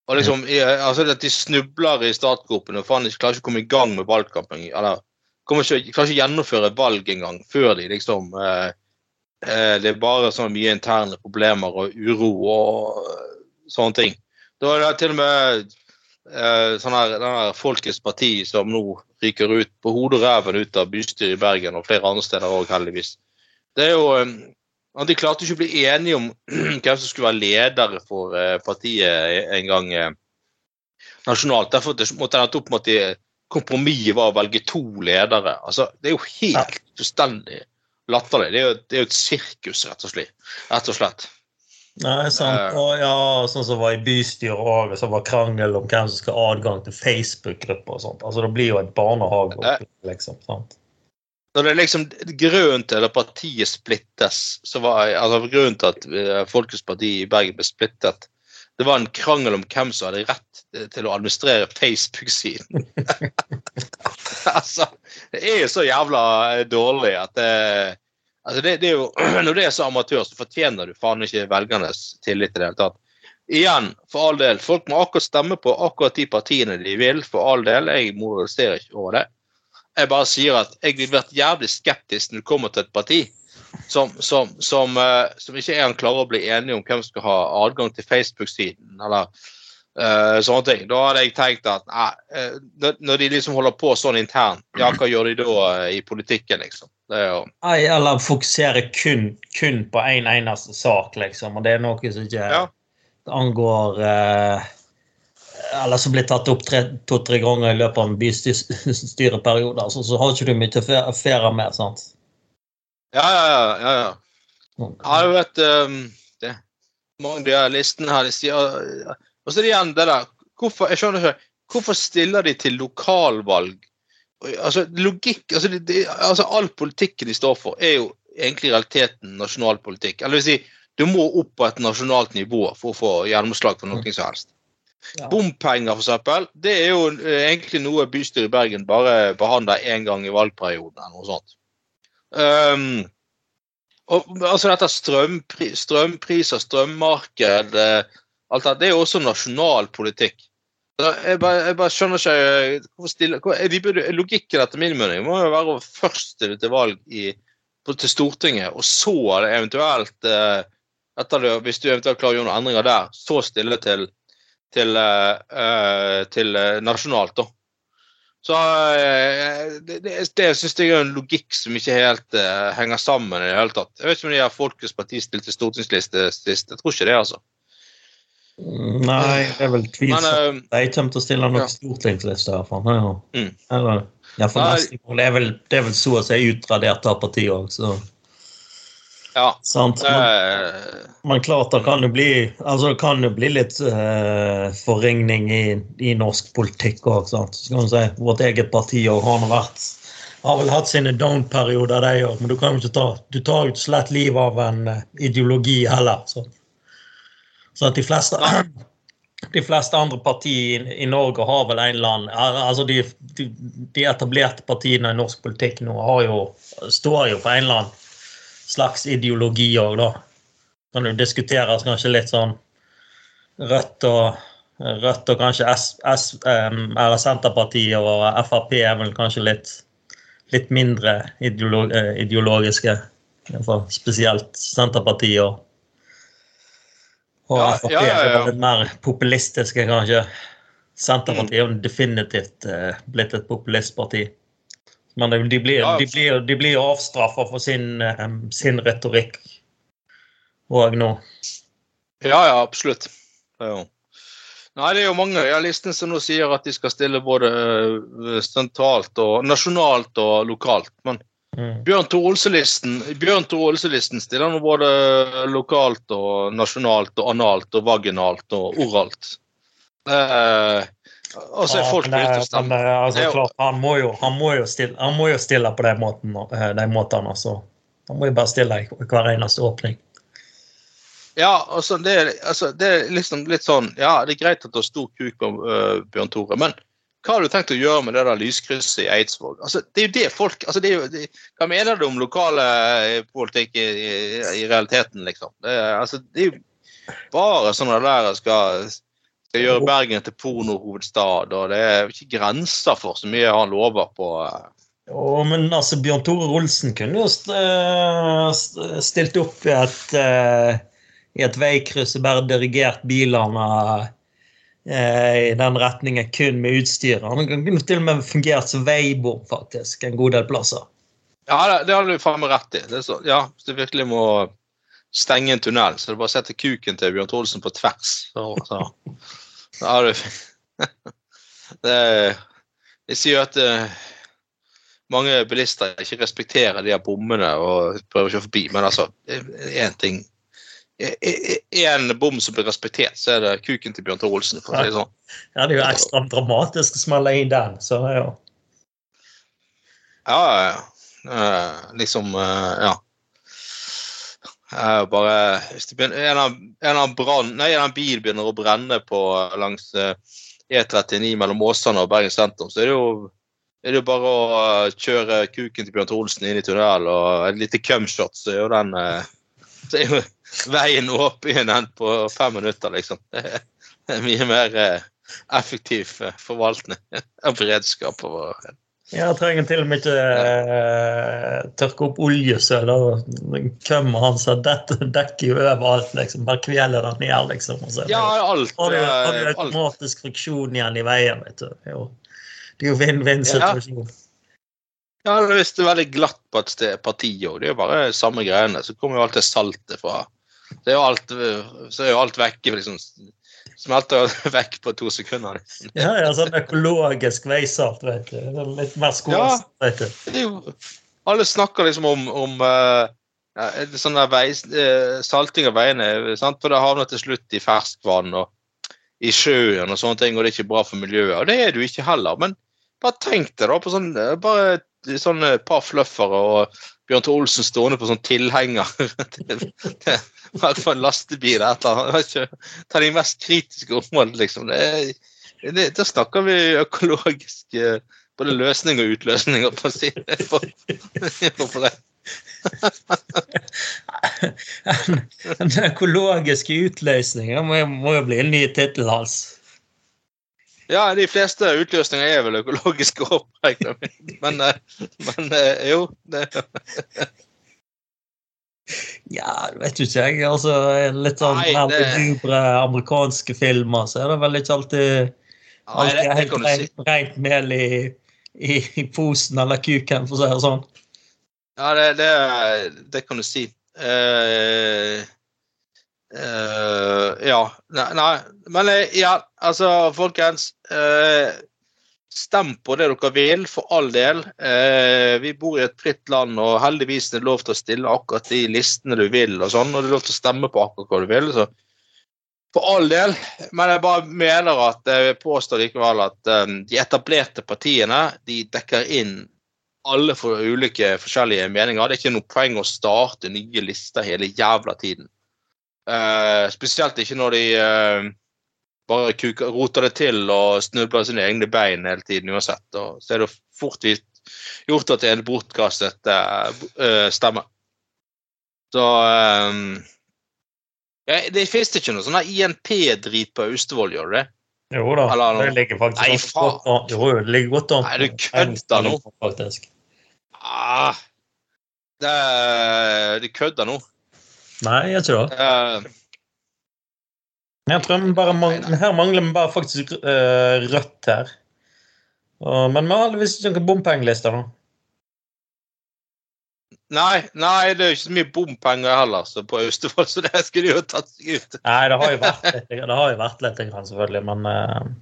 Og liksom, altså At de snubler i startgropene og faen ikke klarer ikke å komme i gang med valgkampen. eller kommer ikke, klarer ikke å gjennomføre valg engang før de liksom eh, eh, Det er bare så mye interne problemer og uro og sånne ting. Da er det til og med eh, sånn her, denne Folkets parti som nå ryker ut på hodet og ræven ut av bystyret i Bergen og flere andre steder òg, heldigvis. Det er jo eh, de klarte ikke å bli enige om (clears throat) hvem som skulle være leder for eh, partiet en gang eh, nasjonalt. Derfor måtte det opp med at kompromisset var å velge to ledere. Altså, det er jo helt fullstendig latterlig. Det er jo, det er jo et sirkus, rett og slett. Rett og slett. Nei, sant. Eh. Og ja, sånn som var i bystyret òg, så var krangel om hvem som skal ha adgang til Facebook-grupper og sånt. Altså, Det blir jo et barnehage. Liksom, sant? Når det liksom grunnen til at partiet splittes, så var altså grunnen til at eh, Folkets Parti i Bergen ble splittet, det var en krangel om hvem som hadde rett til å administrere Facebook-siden. (laughs) altså, det er jo så jævla dårlig at det Altså det, det er jo, (clears throat) Når det er så amatør, så fortjener du faen ikke velgernes tillit i det hele tatt. Igjen, for all del, folk må akkurat stemme på akkurat de partiene de vil, for all del. Jeg moraliserer ikke over det. Jeg bare sier at jeg ville vært jævlig skeptisk når det kommer til et parti som, som, som, uh, som ikke engang klarer å bli enige om hvem som skal ha adgang til Facebook-siden, eller uh, sånne ting. Da hadde jeg tenkt at eh, når- de liksom holder på sånn internt, ja, hva gjør de da i politikken, liksom? Jo Nei, eller fokusere kun, kun på én en eneste sak, liksom. Og det er noe som ikke Ja. angår eh, Eller som blir tatt opp tre- to-tre ganger i løpet av en bystyreperiode. Altså, så har ikke du mye å fe- med. sant? Ja, ja, ja. ja, Jeg har jo vet um, det. Mange av de listene her, de sier Og så er det igjen det der Hvorfor jeg skjønner ikke, hvorfor stiller de til lokalvalg? Altså, logikk, altså, de, altså All politikken de står for, er jo egentlig i realiteten nasjonalpolitikk. Eller det vil si, du må opp på et nasjonalt nivå for å få gjennomslag for noe som helst. Ja. Bompenger, eksempel, det er jo eh, egentlig noe bystyret i Bergen bare behandler én gang i valgperioden. eller noe sånt. Um, og, altså dette strømpri, strømpriser, strømmarked, eh, alt det, det er jo også nasjonal politikk. Jeg bare, jeg bare skjønner ikke eh, hvorfor stille, hvor, Logikken etter min mening må jo være å først stille til valg i, på, til Stortinget, og så eventuelt eh, etter det, Hvis du eventuelt klarer å gjøre noen endringer der, så stille til, til, eh, eh, til eh, nasjonalt, da. Så det, det, det syns jeg er en logikk som ikke helt uh, henger sammen i det hele tatt. Jeg vet ikke om de har Folkets Parti stilte stortingsliste sist. Jeg tror ikke det, altså. Nei, det er vel tvilsomt. Uh, De kommer til å stille noen Ja. stortingsliste, i hvert fall. Ja. Mm. Eller, ja, for Nei. Det er, vel, det er vel så å si utradert av partiet òg, så ja. sant. Men, men klart det kan jo bli altså kan jo bli litt uh, forringning i, i norsk politikk òg. Si, vårt eget parti og har vært har vel hatt sine down-perioder, de òg, men du kan jo ikke ta du tar jo slett lett livet av en uh, ideologi heller. Så, så at de fleste (clears throat) de fleste andre partier i, Norge har vel en eller annen altså de, de, de etablerte partiene i norsk politikk nå har jo, står jo for en eller annen slags ideologi òg, da. Kan jo diskuteres kanskje litt sånn Rødt og Rødt og kanskje S, S, eller Senterpartiet og Frp er vel kanskje litt, litt mindre ideolo, eh, ideologiske. Iallfall spesielt Senterpartiet og, og Ja, Frp ja, ja, ja. litt mer populistiske, kanskje. Senterpartiet er jo definitivt eh, blitt et populistparti. Men de, de blir Ja. de blir, de blir avstraffa for sin, eh, sin retorikk òg nå. ja, ja, absolutt. Jo. Nei, det er jo mange i listen som nå sier at de skal stille både eh, sentralt og nasjonalt og lokalt. Men Mm. Bjørn Tore Olsen-listen stiller nå både lokalt og nasjonalt og analt og vaginalt og oralt. Eh, og så er folk men, ute eh, og stemmer. eh, altså, klart, han, må jo, han, må stille, han må jo stille på de, måten, eh, de måtene. Altså. Han må jo bare stille i hver eneste åpning. Ja, altså det, er- altså det er liksom litt sånn Ja, det er greit at du har stor kuk på uh, Bjørn Tore, men hva har du tenkt å gjøre med det der lyskrysset i Eidsvåg? Altså, det er jo det folk altså det er jo, det, Hva mener du om lokale eh, politikk i, i, i realiteten, liksom? Det, altså, det er jo bare sånn at der skal, skal gjøre Bergen til pornohovedstad, og det er ikke grenser for så mye han lover på eh, Jo, men altså, Bjørn Tore Olsen kunne jo st eh, st- stilt opp i et, uh, i et veikryss og bare dirigert bilene uh, i den retningen kun med utstyr. Han kunne til og med fungert som veibom, faktisk, en god del plasser. Ja, det, har du faen meg rett i. Det så, ja, Hvis du virkelig må stenge en tunnel, så er det bare å sette kuken til Bjørn Tore Olsen på tvers. Så, så. Har du (laughs) det, Jeg sier jo at eh, mange bilister ikke respekterer de her bommene og prøver å kjøre forbi, men altså Én ting En bom som blir respektert, så er det kuken til Bjørn Tore Olsen. for å si det sånn. Ja, det er jo ekstra dramatisk å smelle inn den, så ja. Ja, ja, ja. Eh, liksom eh, Eh, bare hvis det begynner, en, av, en, av brand, nei, en av bil begynner å brenne på langs eh, E39 mellom Åsane og Bergen sentrum, så er det jo er det jo bare å eh, kjøre kuken til Bjørn Tore inn i tunnelen og et lite cumshot, så er jo den eh, så er jo veien åpen igjen på fem minutter, liksom. (laughs) Det er mye mer eh, effektiv eh, forvaltning av (laughs) beredskap. Og, Jeg trenger til og med ikke uh, tørke opp oljesøl. og Kømmen hans seg. dett- dekker jo overalt, liksom. Bare kveler den ned, liksom. Og så ja, alt. har du, har du eh, automatisk friksjon igjen i veien, vet du. Det er jo- Det er jo vinn-vinn-situasjon. Ja, det er veldig glatt på et sted, parti òg. Det er jo bare samme greiene. Så kommer jo alt det saltet fra Så er jo alt, så er jo alt vekke. Liksom, jo (laughs) vekk på to sekunder. Ja, ja, sånn økologisk veisalt, vet du. Er Litt mer skåst, vet du. Jo, alle snakker liksom om, om uh, sånn der vei, eh, salting av veiene, sant? for det havner til slutt i ferskvann og i sjøen og sånne ting, og det er ikke bra for miljøet. Og det er det jo ikke heller. Men bare tenk deg da på sånn bare sånn par fluffere og Bjørn Thor Olsen stående på sånn tilhenger. (laughs) (laughs) hvert fall en lastebil eller et eller annet. Ta de mest kritiske områdene, liksom. Det, det, da snakker vi økologisk eh, både løsning og utløsninger på å si. Det? (laughs) Den økologiske utløsningen må, må jo bli en ny tittel hans. Ja, de fleste utløsninger er vel økologiske Men, eh, men eh, jo det, (laughs) Ja, det vet du ikke jeg. Altså, litt sånn Nei, det- lugubre amerikanske filmer, så er det vel ikke alltid, Nei, alltid det, det helt du si. rent, rent mel i, i, i posen eller kuken, for å si det sånn. Ja, det, det, kan du si. Uh, uh, ja. Nei, nei. Men eh, ja, altså, folkens. eh, stem på det dere vil, for all del. Eh, vi bor i et fritt land, og heldigvis er det lov til å stille akkurat de listene du vil, og sånn, og det er lov til å stemme på akkurat hva du vil. så for all del, men jeg bare mener at jeg påstår likevel at eh, de etablerte partiene de dekker inn alle for ulike forskjellige meninger. Det er ikke noe poeng å starte nye lister hele jævla tiden. Eh, spesielt ikke når de eh, bare kuker, roter det til og snubler sine egne bein hele tiden uansett. Og så er det fort gjort at det er en bortkastet eh, eh, stemme. Så um, ja, Det fins ikke noe sånn INP-drit på Austevoll, gjør det? Jo da, Eller det ligger faktisk Nei, faen. godt an. Jo, det ligger godt an. Nei, du kødder nå. Faktisk. Ah, det, de kødder nå. Nei, jeg tror det. Eh, Jeg tror bare mangler, her mangler vi bare faktisk uh, rødt her. Uh, men vi har heldigvis ikke noen bompengelister nå. Nei, nei, det er jo ikke så mye bompenger heller så på Austevoll, så det skulle jo tatt seg ut. Nei, det har jo vært (laughs) litt, det har jo vært litt selvfølgelig, men uh...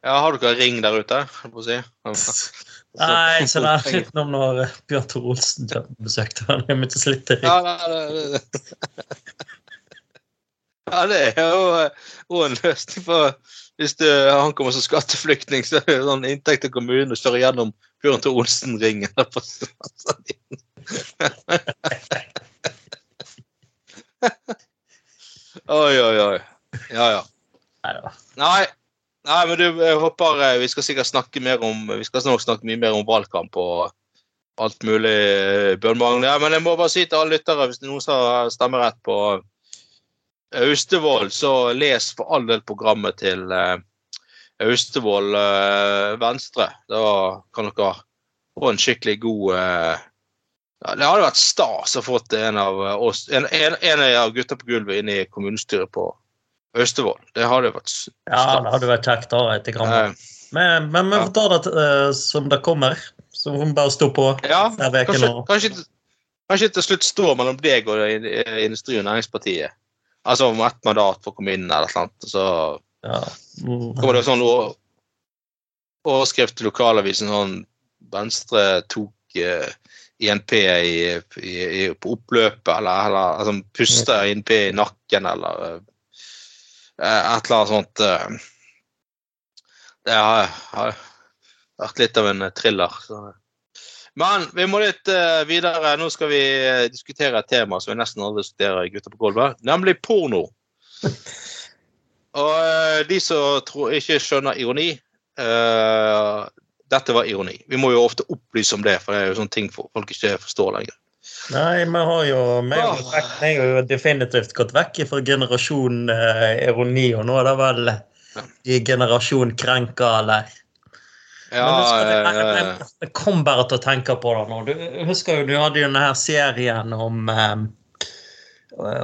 Ja, Har dere ring der ute? holdt på å si? (laughs) Nei, så det er litt om når Bjørn Tor Olsen besøkte han. Jeg Da er vi ikke Nei, nei, Ja, nei. Ja, det er jo eh, en løsning for Hvis du, han kommer som skatteflyktning, så er det sånn inntekt til kommunen å kjøre gjennom Bjørn Tore Olsen-ringen. Oi, oi, oi. Ja, ja. Nei. Nei, men du, jeg håper eh, vi skal sikkert snakke mer om Vi skal snakke mye mer om valgkamp og alt mulig, eh, Bjørn Magne. Ja, men jeg må bare si til alle lyttere, hvis noen som har stemmerett på Austevoll, så les for all del programmet til eh, Austevoll eh, Venstre. Da kan dere få en skikkelig god eh, Det hadde vært stas å få en av oss, en, en, en av gutta på gulvet inn i kommunestyret på Austevoll. Det hadde vært stas. Ja, det hadde vært kjekt da, etter grann. Eh, Men, men vi får ta det som det kommer. Så får vi bare stå på Ja, kanskje, kanskje, kanskje til slutt står mellom deg og Industri- og Næringspartiet. Altså om ett mandat for å komme inn eller noe sånt. Så Ja. Mm. kommer det sånn overskrift i lokalavisen sånn Venstre tok eh, INP i, i, i, på oppløpet, eller, eller altså, puster INP i nakken, eller eh, et eller annet sånt. eh. Det har, har vært litt av en thriller. Så. Men vi må litt uh, videre. Nå skal vi eh, diskutere et tema som vi nesten aldri diskuterer i Gutter på gulvet, nemlig porno. Og uh, de som tror, ikke skjønner ironi, uh, dette var ironi. Vi må jo ofte opplyse om det, for det er jo sånne ting folk ikke forstår lenger. Nei, vi har jo Vi har jo, jo definitivt gått vekk fra generasjon ironi, og nå er det vel i generasjon krenka, eller Ja, Men jeg, eh, jeg, jeg kom bare til å tenke på det nå. Du husker jo du hadde jo denne her serien om eh,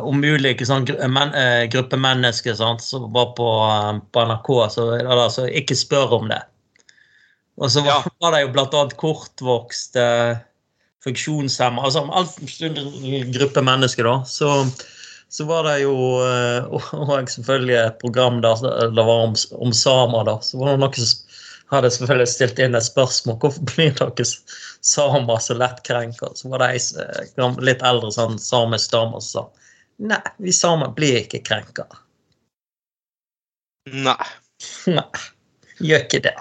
om ulike sånn men, eh, grupper mennesker sant, som var på, eh, på NRK. Så, altså, ikke spør om det. Og så var, Ja. (laughs) det jo blant annet kortvokste, funksjonshemma Altså om all gruppe mennesker, da. Så, så var det jo eh, (laughs) og selvfølgelig et program der det var om, om samer, da. Så var det noen som hadde selvfølgelig stilt inn et spørsmål. Hvorfor blir dere samer så lettkrenka? Så var det ei eh, litt eldre sånn samisk dame som sa nei, vi samer blir ikke krenka. nei. Nei, gjør ikke det.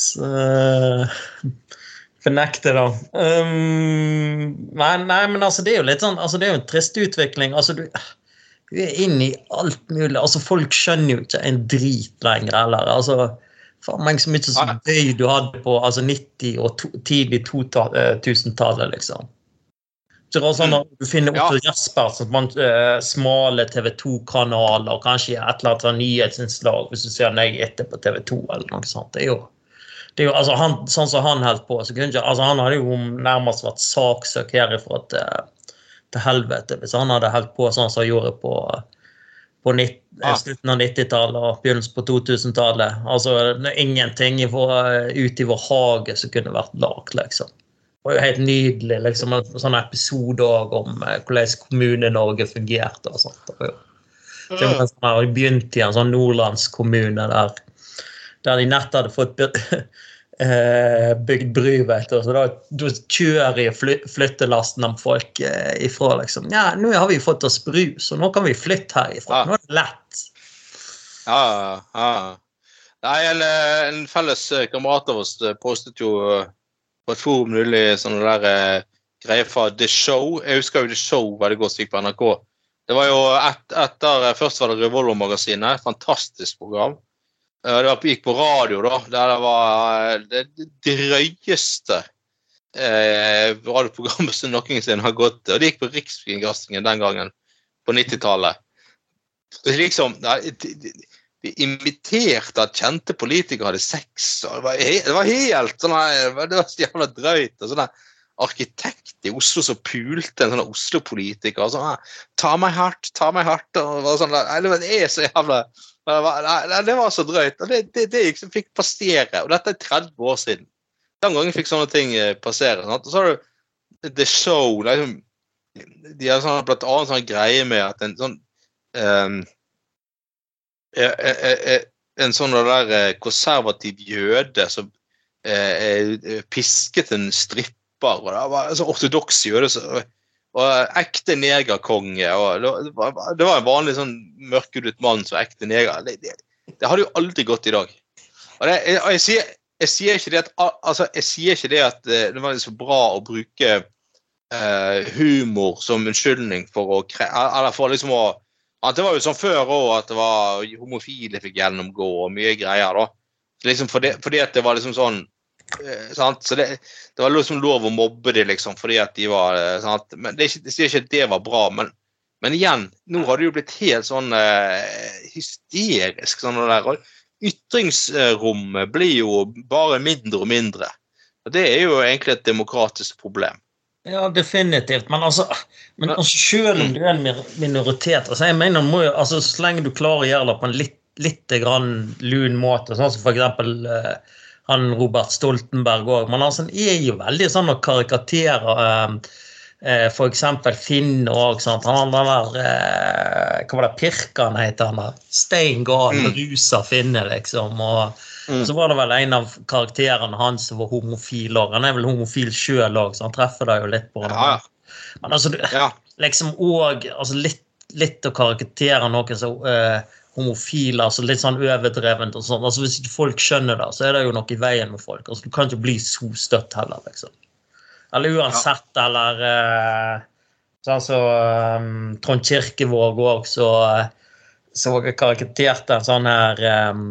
Så Fornekte, da. Um, nei, nei, men altså, det er jo litt sånn altså, Det er jo en trist utvikling. Altså, du, du er inne i alt mulig. Altså, folk skjønner jo ikke en drit lenger heller. Altså, faen meg så mye så gøy du hadde på altså, 90- og to, tidlig 2000-tallet, liksom. Så det var sånn at Du finner Ja. Otto Jesper som vant eh, smale TV 2-kanaler, og kanskje et eller annet sånn nyhetsinnslag hvis du ser deg etter på TV 2 eller noe sånt. Det er jo, det er jo altså han, Sånn som han holdt på, så kunne ikke, altså han hadde jo nærmest vært saksøkt herifra til, til helvete hvis han hadde holdt på sånn som han gjorde på, på nitt- Ah. slutten av 90-tallet og begynnelsen på 2000-tallet. Altså, ingenting ute i vår hage som kunne vært lagd, liksom. Det var jo helt nydelig. liksom, En sånn episode om eh, hvordan Kommune-Norge fungerte. og sånt. Det var sånn begynte i en sånn nordlandskommune der, der de nett hadde fått (laughs) eh, bygd bry. vet du. Så da, da kjører de fly, flyttelasten av folk eh, ifra. liksom. Ja, nå har vi fått oss bru, så nå kan vi flytte herifra. Ja. Nå er det lett. Ja, ja. Nei, en, eh, en felles eh, kamerat av oss eh, postet jo på et forum nylig sånne der eh, greier fra The Show. Jeg husker jo The Show veldig det godt som gikk på NRK. Det var jo et, etter Først var det Revolver-magasinet. Fantastisk program. Det gikk på radio, da. Der det var eh, det, drøyeste eh, radioprogrammet som noensinne har gått. Og det gikk på Rikskringkastingen den gangen, på 90-tallet. Er Liksom, de, imiterte at kjente politikere hadde sex. og Det var, he, det var helt sånn Det var så jævla drøyt. og sånn Arkitekt i Oslo som pulte en sånn Oslo-politiker. sånn Ta meg hardt, ta meg hardt. og sånn det er så jævla det var, nei, det var så drøyt. og Det, det, det liksom fikk passere. Og dette er 30 år siden. Den gangen fikk sånne ting eh, passere. Sant? Og så har du The Show. Liksom, de har sånn, blant annet sånn greie med at en sånn eh, En sånn der eh, konservativ jøde som eh, pisket en stripper. og Det var en sånn ortodoks jøde. Så, og ekte negerkonge. og Det var, en vanlig sånn mørkhudet mann som ekte neger. Det, det, det hadde jo aldri gått i dag. Og, det, jeg, og jeg, sier, jeg sier ikke det at, altså, jeg sier ikke det at eh, det var så bra å bruke eh, humor som unnskyldning for å. Eller for liksom å Det var jo sånn før òg at det var homofile fikk gjennomgå og mye greier. da. Liksom fordi, fordi at det var liksom sånn sant? Så det, det var liksom lov å mobbe dem liksom, fordi at de var eh, sant? Men det Jeg sier ikke at det var bra, men, men igjen, nå har det jo blitt helt sånn uh, hysterisk. sånn det der, og Ytringsrommet blir jo bare mindre og mindre. Og Det er jo egentlig et demokratisk problem. Ja, definitivt. Men altså, men altså selv om du er en minoritet altså jeg mener, må jo, altså Så lenge du klarer å gjøre det på en litt, litt grann lun måte, sånn som f.eks. Eh, han Robert Stoltenberg òg. Men altså, han er jo veldig sånn å karikatere eh, eh, f.eks. Finn òg. Han den der eh, Hva var det Pirkan heter han der? Stein gal, Mm. rusa Finne, liksom. og Mm. så var det vel en av karakterene hans som var homofil òg. Han er vel homofil sjøl òg, så han treffer deg jo litt på det. Ja, Men altså, du- ja. liksom òg altså litt, litt å karaktere noen som eh, homofile, altså litt sånn overdrevent og sånn. altså Hvis ikke folk skjønner det, så er det jo noe i veien med folk. altså Du kan ikke bli så støtt heller, liksom. Eller uansett, eller eh, Sånn som eh, Trond Kirkevåg òg, så, så karikaterte en sånn her um,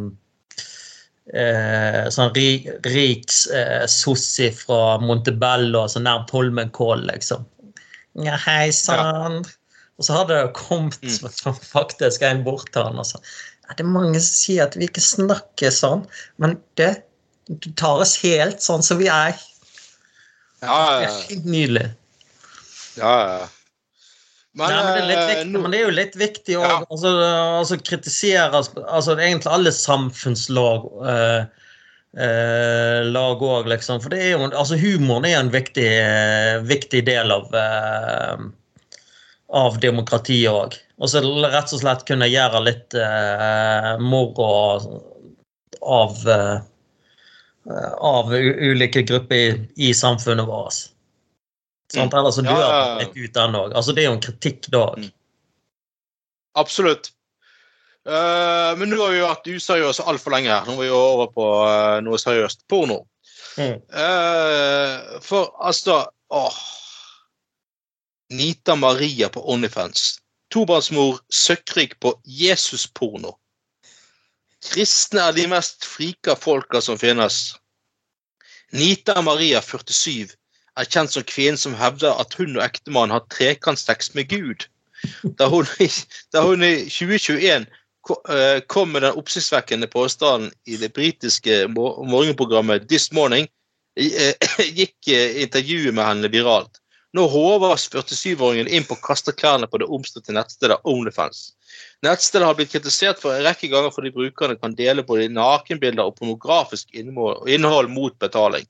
eh, sånn rik, rik eh, sossi fra Montebello, så nær Holmenkollen, liksom. Ja, hei sann. Og så hadde det kommet Mm. faktisk en bort til han og sa ja, det er mange som sier at vi ikke snakker sånn, men det, du tar oss helt sånn som vi er. Ja, Det er nydelig. ja, ja. Men, Nei, men, det eh, viktig, nå- men det er jo litt viktig å Ja. altså, altså kritisere altså, egentlig alle samfunnslag eh, eh, lag òg, liksom. For det er jo, altså, humoren er en viktig, eh, viktig del av eh, av demokratiet òg. Og så rett og slett kunne gjøre litt eh, moro av eh, av ulike grupper i, i samfunnet vårt. Sant? Ellers så Mm. Dør ja, litt ut den òg. Altså, det er jo en kritikk da òg. Mm. Absolutt. Uh, men nå har vi vært useriøse altfor lenge. Nå er vi jo over på uh, noe seriøst. Porno. Mm. Uh, for altså åh. Nita Maria på Onlyfans. Tobarnsmor søkkrik på Jesus-porno. Kristne er de mest frika folka som finnes. Nita Maria, 47, er kjent som kvinnen som hevder at hun og ektemannen har trekantsex med Gud. Da hun, da hun i 2021 eh, kom med den oppsiktsvekkende påstanden i det britiske morgenprogrammet This Morning, eh, (clears throat) gikk eh, intervjuet med henne viralt. Nå håver 47-åringen inn på å kaste klærne på det omstridte nettstedet Onlyfans. Nettstedet har blitt kritisert for en rekke ganger fordi brukerne kan dele både nakenbilder og pornografisk innhold, mot betaling.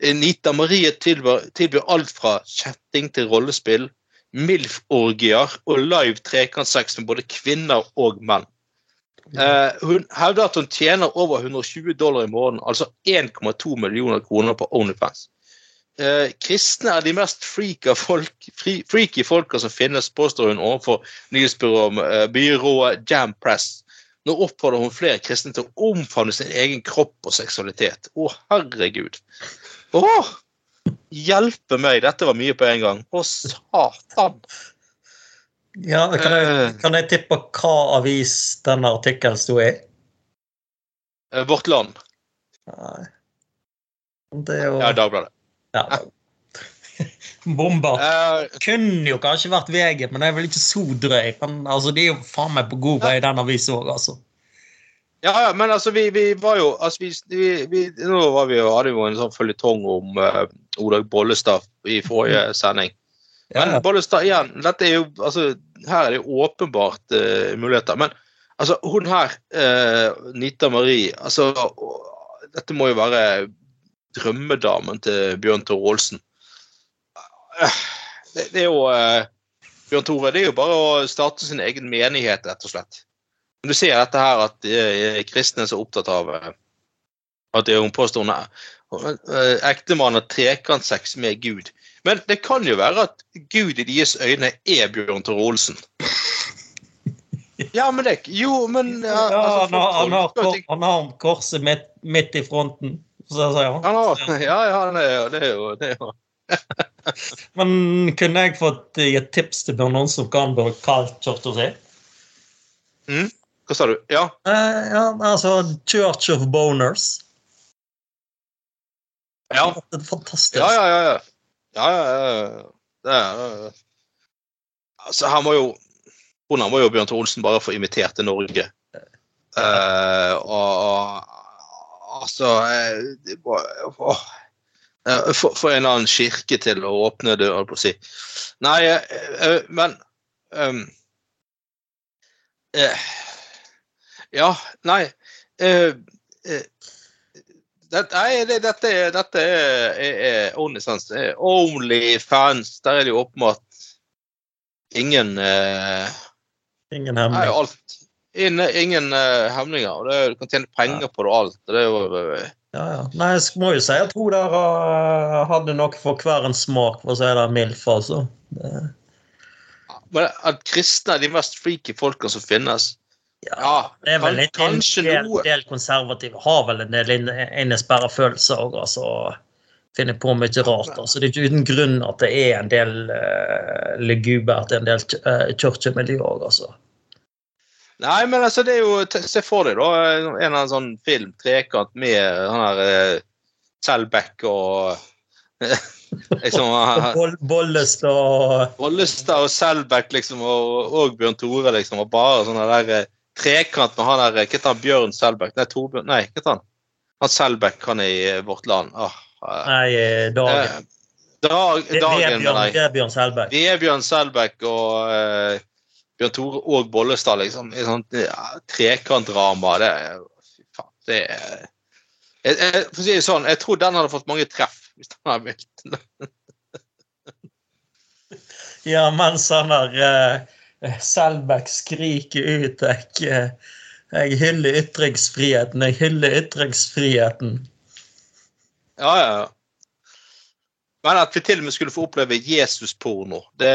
Nita Marie tilbyr, tilbyr alt fra chatting til rollespill, MILF-orgier og live trekantsex med både kvinner og menn. Uh, hun hevder at hun tjener over 120 dollar i måneden, altså 1,2 millioner kroner på Onlyfans. Eh, kristne er de mest freaky folk, freaky folka som finnes, påstår hun overfor nyhetsbyrået eh, Jam Press. Nå oppfordrer hun flere kristne til å omfavne sin egen kropp og seksualitet. Å, herregud. Å, hjelpe meg, dette var mye på en gang. Å, satan. Ja, kan jeg, Eh. kan jeg tippe hva avis denne artikkelen sto i? Eh, Vårt Land. Nei. Det er jo Ja, Dagbladet. Ja. Bomber. Uh, Kunne jo kanskje vært VG, men det er vel ikke så drøy. Men altså, de er jo faen meg på god vei, den avisen òg, altså. Ja, ja, men altså, vi, vi var jo altså, vi, vi, Nå var vi jo, hadde vi jo en sånn føljetong om uh, Odag Bollestad i forrige sending. Men Ja, Bollestad igjen, dette er jo altså, Her er det åpenbart uh, muligheter. Men altså, hun her, uh, Nita Marie altså, Dette må jo være drømmedamen til Bjørn Tore Olsen. Det, det er jo eh, Bjørn Tore, det er jo bare å starte sin egen menighet, rett og slett. Men Du ser dette her at de kristne er så opptatt av eh, at hun påstår hun er eh, ektemannen har trekantsex med Gud. Men det kan jo være at Gud i deres øyne er Bjørn Tore Olsen. Ja, men det Jo, men ja, ja altså, han, har, han, har, han har korset midt, midt i fronten. Så sier han. han (laughs) Ja, ja, er, jo- det er jo det er jo (laughs) Men kunne jeg fått gi et tips til Bjørn Olsen hva han burde kalt kirka si? Hva sa du? Ja. Eh, ja, altså Church of Boners. Ja, Det er fantastisk. ja, ja. ja, ja. ja, ja, ja. Det er, eh, altså, her må jo Hun må jo Bjørn Thor Olsen bare få invitert til Norge. Uh, og altså eh. Eh, Få en eller annen kirke til å åpne det, holdt på å si. Nei, eh, eh, men um, eh, Ja, nei eh, eh, det, nei, det, dette, dette er, er, er OnlyFans. Det er Der er det jo åpenbart ingen Ingen alt. Ingen, ingen uh, hemninger. Det, du kan tjene penger på det og alt. Det er jo, eh, Ja, ja. Nei, jeg må jo si at hun der uh, hadde noe for hver en smak, for å si det mildt. Altså. Det, men at kristne er de mest freaky folka som finnes ja, Ja, det er vel kan- litt en kanskje del, noe. del konservative har vel en del inne- innesperra følelser òg, altså. Finner på mye rart. altså. Det er ikke uten grunn at det er en del uh, legubert i en del uh, kirkemiljø òg, altså. Nei, men altså, det er jo Se for deg, da. En eller annen sånn film, trekant, med han her eh, Selbekk og (laughs) liksom Bollestad og Bollestad og Selbekk liksom, og, og Bjørn Tore, liksom. Og bare sånn der eh, trekant med han der eh, Hva heter han? Bjørn Selbekk? Nei, Torbjørn Nei, hva heter han? Han Selbekk, han er i Vårt Land. Åh, Nei, Dagen. eh, Dag, dagen, Vebjørn nei. Vebjørn Selbekk. Vebjørn Selbekk og eh, Bjørn Tore og Bollestad, liksom. I sånt ja, trekantdrama. Det Fy faen. Det er jeg, jeg, For å si det sånn, jeg tror den hadde fått mange treff. Hvis den hadde blitt (laughs) Ja, mens han der uh, Selbekk skriker ut jeg, eh, jeg hyller ytringsfriheten, jeg hyller ytringsfriheten. Ja, ja, ja. Men at vi til og med skulle få oppleve Jesus-porno, det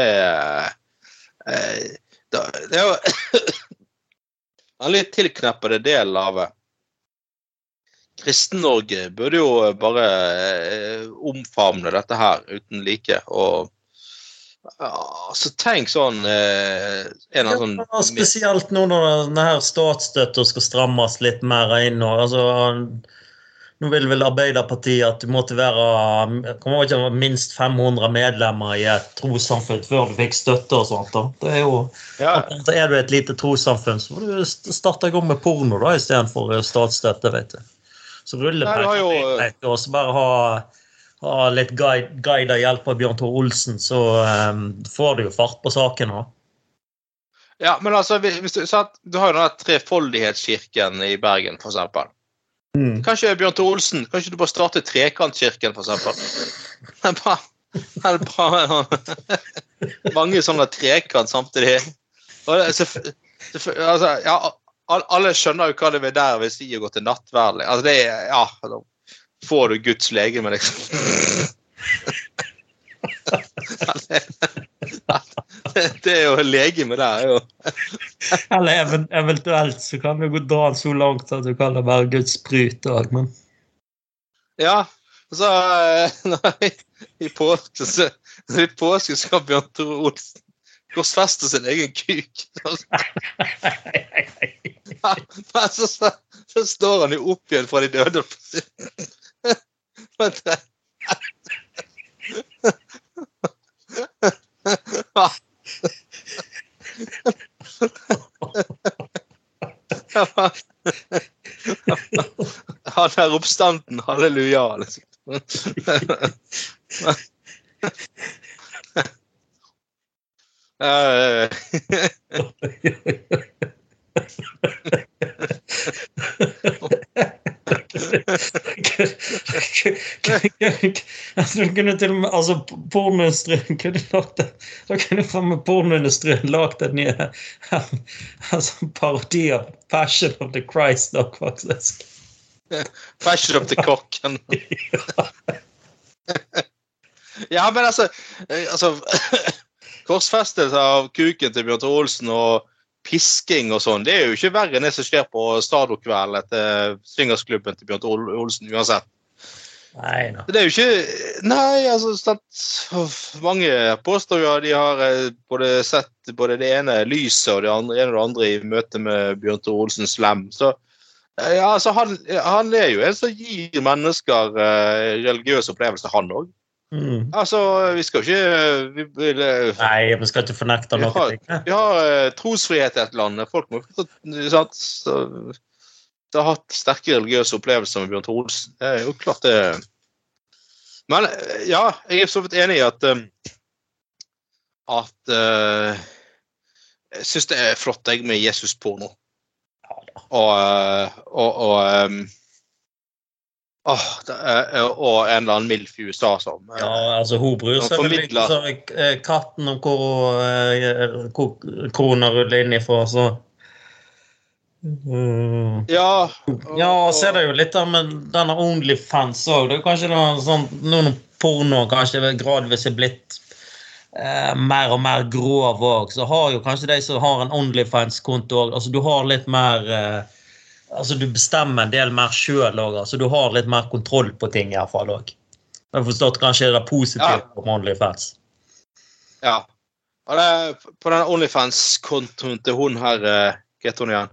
eh, Det er jo (coughs) en litt tilkneppede del av eh, Kristen-Norge burde jo bare eh, omfavne dette her uten like. Og ja, så tenk sånn eh, En av sånn Ja, spesielt nå når denne statsstøtta skal strammes litt mer inn. Altså, nå vil vel Arbeiderpartiet at du måtte være kommer ikke minst 500 medlemmer i et trossamfunn før du fikk støtte og sånt. Da. Det er jo, ja, er du et lite trossamfunn, så må du starte i gang med porno da, istedenfor statsstøtte. vet du. Så rullepenger jo- og så bare ha, ha litt guide, guide og hjelp av Bjørn Tore Olsen, så um, får du jo fart på saken. da. ja, men altså hvis du, sant? du har jo den Trefoldighetskirken i Bergen, for eksempel. Mm. Kanskje Bjørn Tore Olsen, kanskje du bare starter Trekantkirken, for eksempel. Det er bare mange sånne trekant samtidig. Selvf- altså, ja, alle skjønner jo hva det vil der hvis de går gå til nattverd. Altså, det er, ja, da får du Guds legeme, liksom. Det, det er jo legeme der. er jo Eller eventuelt så kan du gå dra den så langt at du kan det være Guds sprut òg, men Ja, så eh, (laughs) nei, i påske så, i påske skal Bjørn Tore Olsen korsfeste sin egen kuk. (laughs) Men så, så, så står han jo opp igjen fra de døde. (laughs) (laughs) Han er oppstanden, halleluja. Liksom. (laughs) Altså, du kunne til og med altså, Pornoindustrien (laughs) kunne lagt det Da kunne faen meg pornoindustrien lagd en ny altså, parodi av Passion of the Christ da, faktisk. Fashion of the cocken. (laughs) Ja, men altså, eh, altså (laughs) Korsfestelse av kuken til Bjørn Olsen og pisking og sånn, det er jo ikke verre enn det som skjer på Stadokvelden etter swingersklubben til Bjørn Olsen uansett. Nei no. Det er jo ikke Nei, altså sant, Mange påstår jo at de har eh, både sett både det ene lyset og det andre, ene og det andre i møte med Bjørn Tore Olsen Slem. Så eh, ja, altså, han, han er jo en som gir mennesker eh, religiøse opplevelser, han òg. Mm. Altså, vi skal ikke vi, vil, eh, Nei, vi skal ikke fornekte Vi har- vi har eh, trosfrihet i et land. Folk må sant? Så, det har hatt sterke religiøse opplevelser med Bjørn Tore Olsen. Det er jo klart det Men eh, ja, jeg er så vidt enig i at at uh, Jeg syns det er flott jeg med Jesus-porno. Og, og, og um, åh, er, og en eller annen MILF i USA som eh, Ja, altså Hun bryr seg vel formidler- så eh, katten om hvor eh, hvor krona ruller inn ifra, så Mm. Ja, Ja, og så er det jo litt av med denne Onlyfans òg. Det er kanskje noe sånn noen porno kanskje gradvis er blitt eh, mer og mer grov òg, så har jo kanskje de som har en Onlyfans-konto òg altså Du har litt mer eh, Altså du bestemmer en del mer sjøl òg. Altså du har litt mer kontroll på ting iallfall òg. Jeg har forstått kanskje det er positivt Ja. om Onlyfans. Ja. Og det, på den Onlyfans-kontoen til hun her eh, hva heter hun igjen?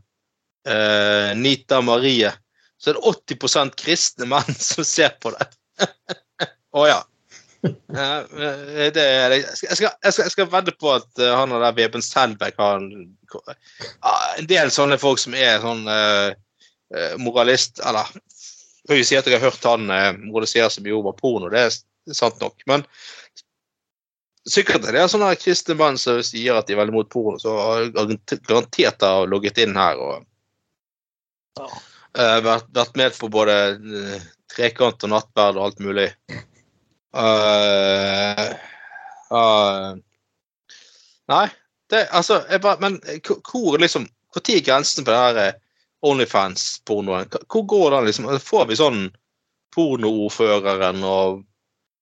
Uh, Nita Marie. Så er det 80% kristne menn (laughs) som ser på det. (laughs) Å ja. Eh, det, jeg, skal, jeg, skal, jeg, skal, vedde på at han og der Veben Selbekk har en, ja, en del sånne folk som er sånn eh, moralist Eller jeg vil si at jeg har hørt han eh, moralisere så mye over porno, det er sant nok. Men sikkert er det sånne her kristne menn som sier at de er veldig mot porno, så har garant- garantert har logget inn her og Ja. uh, vært, vært med på både eh, trekant og nattverd og alt mulig. Uh, eh, nei, det altså bare, Men hvor- liksom Når er grensen på det her eh, Onlyfans-pornoen? Hvor går den liksom? Får vi sånn pornoordføreren og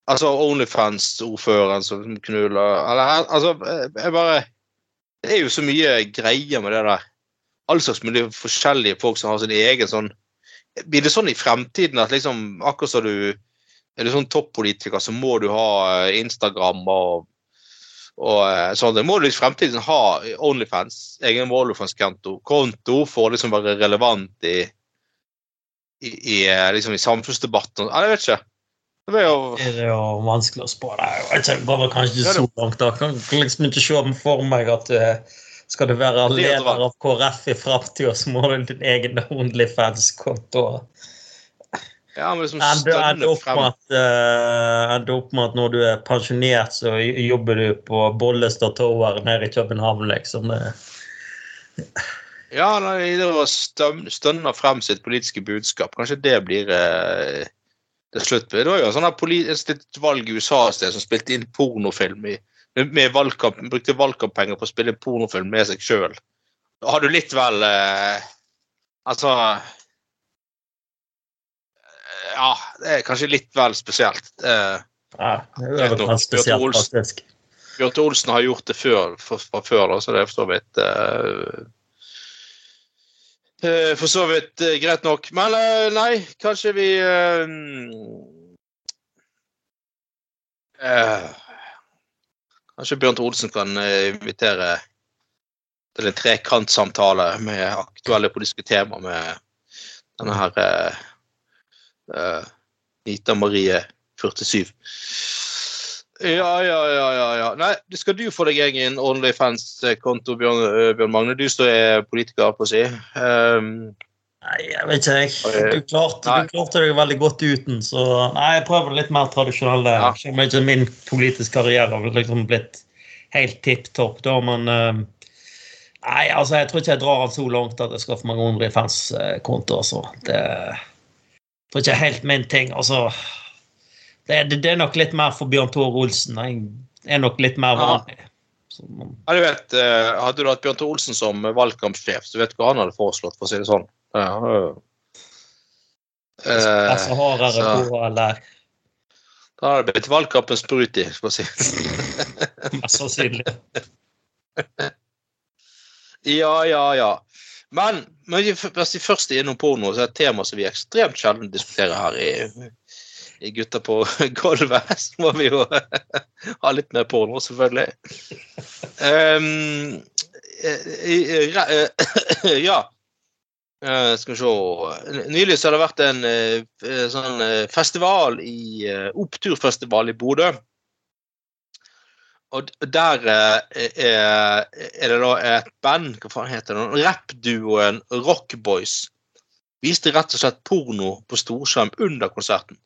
Altså Onlyfans-ordføreren som knuller Eller altså Jeg bare Det er jo så mye greier med det der. All slags mulig forskjellige folk som har sin egen sånn Blir det sånn i fremtiden at liksom akkurat som du er du sånn toppolitiker, så må du ha eh, Instagram og, og så sånn. Det må i fremtiden ha Onlyfans, egen Onlyfans-konto konto for å liksom være relevant i, i, i, eh, liksom i samfunnsdebatten. Nei, Jeg vet ikke. Det jo Det er jo vanskelig å spå. det. Går vel kanskje ikke så langt. da. Kan liksom ikke se for meg at eh, skal du være er leder av KrF i framtida, så må du ha din egen Onlyfans-konto. Ja, men liksom Ende ende opp, frem. med at, ende opp med at når du er pensjonert, så jobber du på Bollestad Tower nede i København, liksom. Ja, nei, det å stønne frem sitt politiske budskap. Kanskje det blir uh, det slutt på. Det var jo en sånn et valg i USA et sted som spilte inn pornofilm i, med, valgkamp, brukte valgkamppenger på å spille pornofilm med seg sjøl. Har du litt vel uh, Altså Ja, det er kanskje litt vel spesielt. Eh, ja, det er vel spesielt, faktisk. Bjørn Olsen har gjort det før, for, fra før, da, så det er for så vidt eh, eh, For så vidt eh, greit nok. Men eh, nei, kanskje vi eh, Kanskje Bjørn Olsen kan invitere til en trekantsamtale med aktuelle politiske tema med denne her Nita Marie 47. Ja, ja, ja, ja. ja. Nei, det skal du få deg egen OnlyFans-konto, Bjørn, eh, Bjørn Magne. Du som er politiker, på å si. Um, Nei, jeg vet ikke, jeg. Eh, Du klarte, du klarte deg veldig godt uten, så nei, jeg prøver litt mer tradisjonelle. Ja. Selv om ikke min politiske karriere har liksom blitt helt tipp topp, da, men uh, Nei, altså, jeg tror ikke jeg drar den så langt at jeg skal få meg OnlyFans-konto, altså. Det tror ikke helt min ting. Altså, det, det, det er nok litt mer for Bjørn Tore Olsen. Jeg er nok litt mer vanlig. Så, ja, du vet, eh, hadde du hatt Bjørn Tore Olsen som valgkampsjef, så vet du hva han hadde foreslått, for å si det sånn. Ja. Eh, altså, hardere så- på, eller da hadde det blitt valgkampens sprut i, for å si mest sannsynlig. (laughs) Ja, ja, ja. Men, men vi- hvis vi først er innom porno, så er det et tema som vi ekstremt sjelden diskuterer her i, i Gutta på (laughs) gulvet. Så må vi jo (laughs) ha litt mer porno, selvfølgelig. Um, (coughs) ja. Eh, skal vi se Nylig så har det vært en eh, sånn festival i Oppturfestival i Bodø. Og der eh, er, er det da et band, hva faen heter det, rappduoen Rockboys. Viste rett og slett porno på storskjerm under konserten.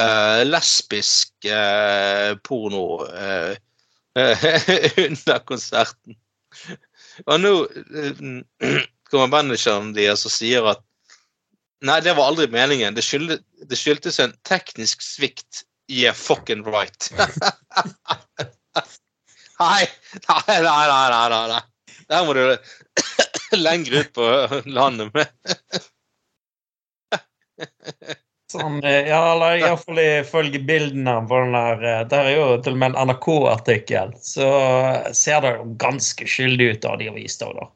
Eh, lesbisk eh, porno eh, (laughs) under konserten. Og nå eh, kommer manageren deres og sier at Nei, det var aldri meningen. Det skyld, det skyldtes en teknisk svikt. Yeah, fucking right. (laughs) nei, nei, nei, nei, nei, nei. Der må du (coughs) lenger ut på landet med. Sånn, eh, ja, eller iallfall ifølge bildene på den der eh, Der er jo til og med en NRK-artikkel. Så ser det jo ganske skyldig ut av de å vise òg, da.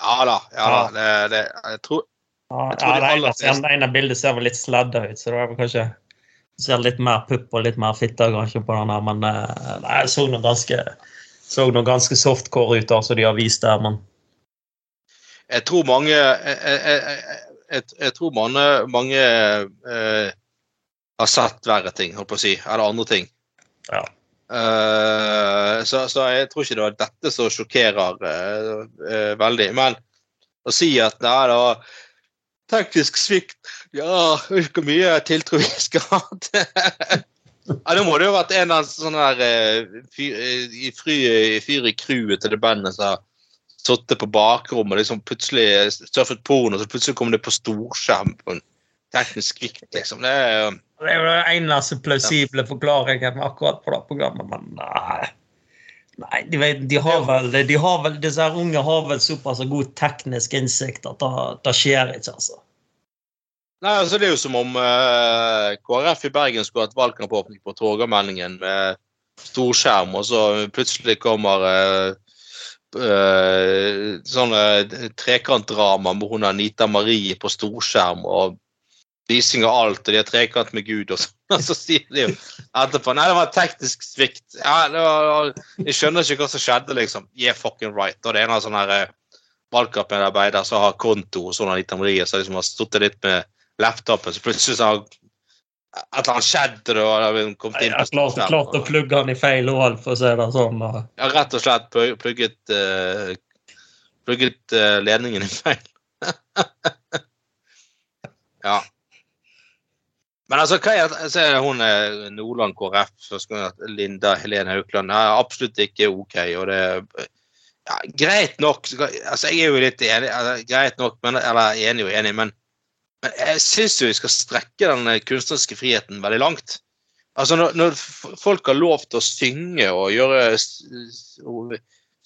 Ja da. ja da, det, det, jeg tror Jeg tror ja, de aller fleste- det ene bildet ser vel litt sladda ut, så det er vel kanskje ser litt mer pupp og litt mer fitte kanskje på den her, men eh, nei, det så noe ganske så noe ganske softcore ut, altså, de har vist der, men jeg tror mange Jeg, jeg, jeg, jeg, jeg tror mange, mange eh, har sett verre ting, holdt på å si. Eller andre ting. Ja. Eh, så, så jeg tror ikke det var dette som sjokkerer eh, eh, veldig. Men å si at nei, det var teknisk svikt Ja, hvor mye tiltro vi skal ha til ja, Da må det jo ha vært en av sånne der eh, eh, i fyr i crewet til det bandet som har sittet på bakrommet og liksom plutselig surfet porno, så plutselig kom det på storskjerm på en teknisk svikt, liksom. Det er jo Det er jo den eneste plausible forklaringen akkurat på det programmet, men nei. Nei, de, vet, de, har vel, de har vel, Disse her unge har vel såpass god teknisk innsikt at det, skjer ikke, altså. Nei, altså Det er jo som om eh, KrF i Bergen skulle hatt valgkampåpning på Torgallmenningen med storskjerm, og så plutselig kommer eh, eh, sånne trekantdrama med hun Anita Marie på storskjerm og vising av alt, og de har trekant med Gud, og så, (laughs) og så sier de jo etterpå Nei, det var teknisk svikt. Ja, det var, jeg skjønner ikke hva som skjedde, liksom. Yeah, fucking right. Og det er en av sånne her, eh, valgkampmedarbeider som har konto hos sånn Anita Marie, som liksom har sittet litt med laptopen, så plutselig så har et eller annet skjedd, og har kommet inn Jeg har klart, klart å plugge den i feil hull, for å si det sånn. og- Ja, rett og slett plugget, uh, plugget uh, ledningen i feil. (laughs) ja. Men altså, hva er, så er hun eh, Nordland KrF, så skal hun at Linda Helene Haukeland, er absolutt ikke OK. og det ja, Greit nok. altså Jeg er jo litt enig, altså, greit nok, men, eller enig og enig, men, men jeg syns jo vi skal strekke den eh, kunstneriske friheten veldig langt. Altså når, når folk har lov til å synge og gjøre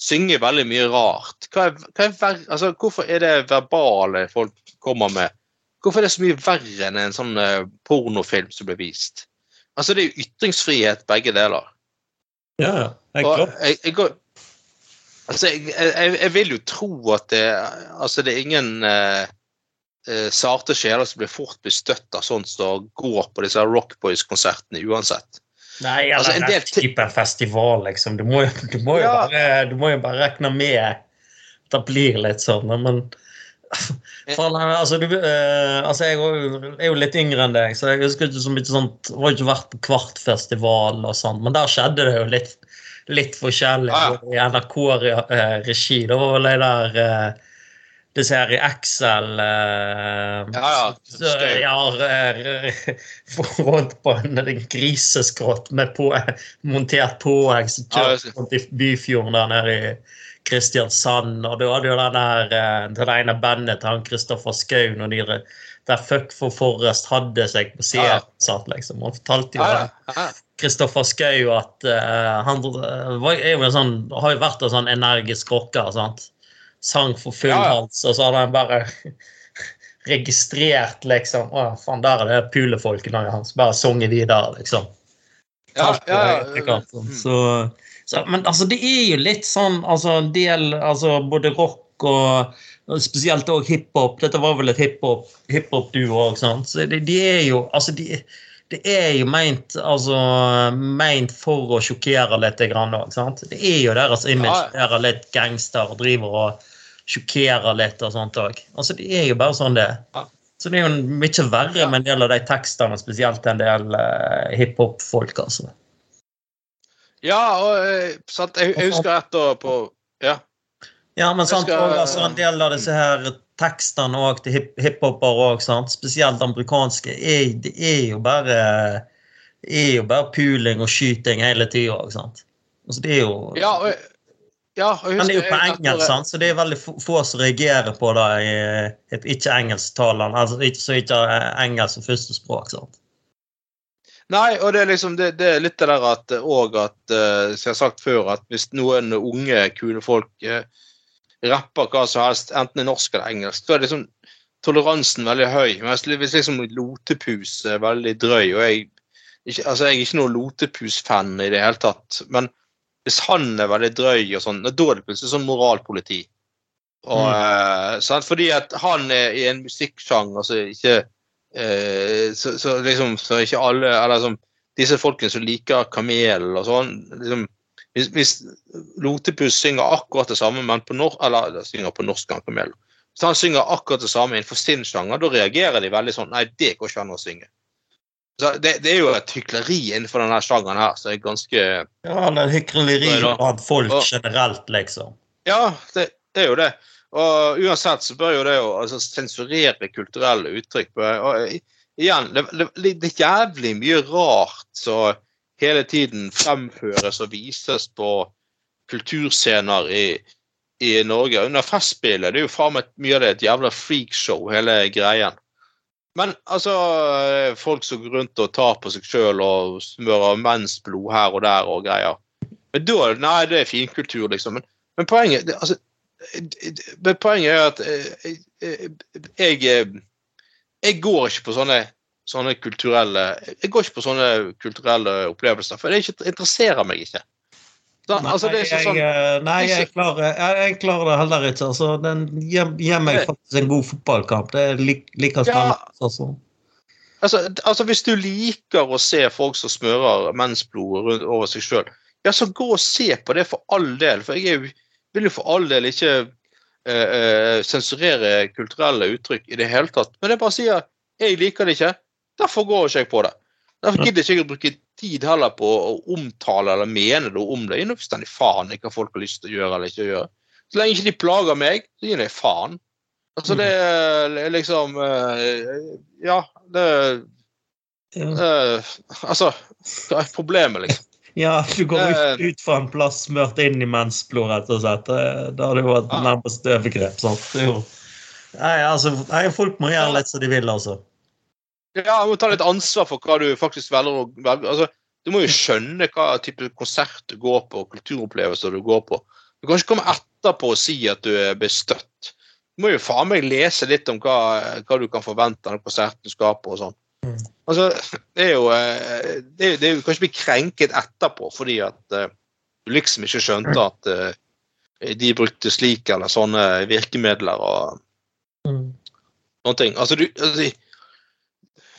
Synge veldig mye rart. Hva er, hva er altså, hvorfor er det verbale folk kommer med? Hvorfor er det så mye verre enn en sånn eh, pornofilm som blir vist? Altså Det er jo ytringsfrihet, begge deler. Ja, jeg Helt klart. jeg, jeg, går- altså, jeg, jeg, jeg vil jo tro at det, altså, det er ingen eh, eh, sarte sjeler som blir fort bestøtt av sånt som går på disse Rockboys-konsertene uansett. Nei, eller altså, en del type festival, liksom. Du må, jo- du, må jo Ja. bare, du må jo bare regne med at det blir litt sånn, men Faen, altså, du, uh, altså, jeg er jo- litt yngre enn deg, så jeg husker ikke så mye sånt Jeg har ikke vært på Kvartfestival og sånn, men der skjedde det jo litt, litt forskjellig. Ah, ja. I NRK-regi. Da var vel jeg der uh, disse her i Excel eh, Ja, ja. eh, rundt på en, griseskrott med på, montert påegg som kjørte rundt i Byfjorden der nede i Kristiansand. Og du hadde jo den der den det ene bandet til han Kristoffer Schou når de der Fuck for Forrest hadde seg på Ja. Liksom. Han fortalte jo det. Kristoffer Schou at uh, han eh, var, er jo en sånn, har jo vært en sånn energisk rocker. sant? Sang for full Ja, hals, og så hadde han bare (laughs) registrert liksom Å, faen, der er det pulefolkene hans. Bare sunget videre, liksom. Ja, ja, ja, mm. Så, så, men altså, det er jo litt sånn altså, en del altså, Både rock og, spesielt òg hiphop. Dette var vel et hiphop- hiphop-duo òg, sant. Så det, de er jo Altså, de det er jo meint, altså, meint for å sjokkere litt. òg, sant? Det er jo deres image. Ja, er litt gangster og driver og sjokkerer litt og sånt òg. Altså, det er jo bare sånn det er. Så det er jo mye verre med en del av de tekstene, spesielt en del uh, hiphop-folk. altså. Ja og eh, sant, jeg, jeg husker etter på Ja. Ja, men sant, skal- og, altså, en del av disse her tekstene og til hip hiphopere òg, spesielt amerikanske, er, det er jo bare er jo bare puling og skyting hele tida. Altså, det er jo Ja, og, ja, og husker, Men det er jo husker på engelsk, sant? så det er veldig få få som reagerer på det i et ikke-engelsktalende. Altså ikke, så ikke engelsk som førstespråk. sant? Nei, og det er liksom det, det er litt det der at òg at eh, som jeg har sagt før, at hvis noen unge, kule folk eh, rapper hva som helst, enten i norsk eller engelsk, så er liksom toleransen veldig høy. Mens hvis liksom Lotepus er veldig drøy, og jeg ikke, altså jeg er ikke noen Lotepus-fan i det hele tatt, men hvis han er veldig drøy og sånn, da er det plutselig sånn moralpoliti. Og, eh, sant? Fordi at han er i en musikksjanger som ikke eh, så, så liksom så ikke alle Eller som disse folkene som liker Kamelen og sånn liksom, Hvis, hvis Lotepus synger akkurat det samme, men på norsk Eller synger på norsk han Kamelen. Hvis han synger akkurat det samme innenfor sin sjanger, da reagerer de veldig sånn Nei, det går ikke an å synge. Så det, det er jo et hykleri innenfor denne sjangeren her som er ganske Ja, det er hykleri blant folk generelt, liksom. Ja, det, det er jo det. Og uansett så bør jo det å altså, sensurere kulturelle uttrykk bør- og, Igjen, det, det, det er jævlig mye rart som hele tiden fremføres og vises på kulturscener i, i Norge. Under Festspillet det er jo faen meg mye av det et jævla freakshow, hele greien. Men altså Folk som går rundt og tar på seg sjøl og smører mensblod her og der og greier. Men da Nei, det er finkultur, liksom. Men, men poenget det, altså, men poenget er at eh, eh, jeg eh, Jeg går ikke på sånne, sånne kulturelle Jeg går ikke på sånne kulturelle opplevelser, for det ikke, interesserer meg ikke. Da, altså, det er ikke sånn jeg, nei, jeg klarer, jeg, jeg klarer det heller ikke. Altså, den gir, meg faktisk en god fotballkamp. Det er like, like spennende. Altså. Altså, altså Hvis du liker å se folk som smører mensblod over seg sjøl, ja, så gå og se på det for all del. For jeg er jo, vil jo for all del ikke eh, eh, sensurere kulturelle uttrykk i det hele tatt. Men jeg bare sier jeg liker det ikke, derfor går ikke jeg på det. Derfor gidder jeg ikke å bruke tid heller på å omtale eller mene noe om det. Jeg gir fullstendig faen i hva folk har lyst til å gjøre eller ikke gjøre. Så lenge ikke de plager meg, så gir jeg faen. Altså det er liksom eh, Ja, det. Eh, altså, hva er problemet, liksom? Ja, du går ut, Eh. ut fra en plass smørt inn i mensblod, rett og slett. Da har det jo vært Ja. nærmest overgrep. Sant? Jo Nei, altså, nei, folk må gjøre litt som de vil, altså. Ja, du må ta litt ansvar for hva du faktisk velger å velge. Altså, du må jo skjønne hva type konsert du går på, og kulturopplevelser du går på. Du kan ikke komme etterpå og si at du er bestøtt. Du må jo faen meg lese litt om hva, hva du kan forvente av konserten du skal på og sånn. Mm. Altså, det er jo eh, det, er- det er jo kanskje bli krenket etterpå fordi at eh, du liksom ikke skjønte at eh, de brukte slik eller sånne virkemidler og noen ting. Altså, du, altså,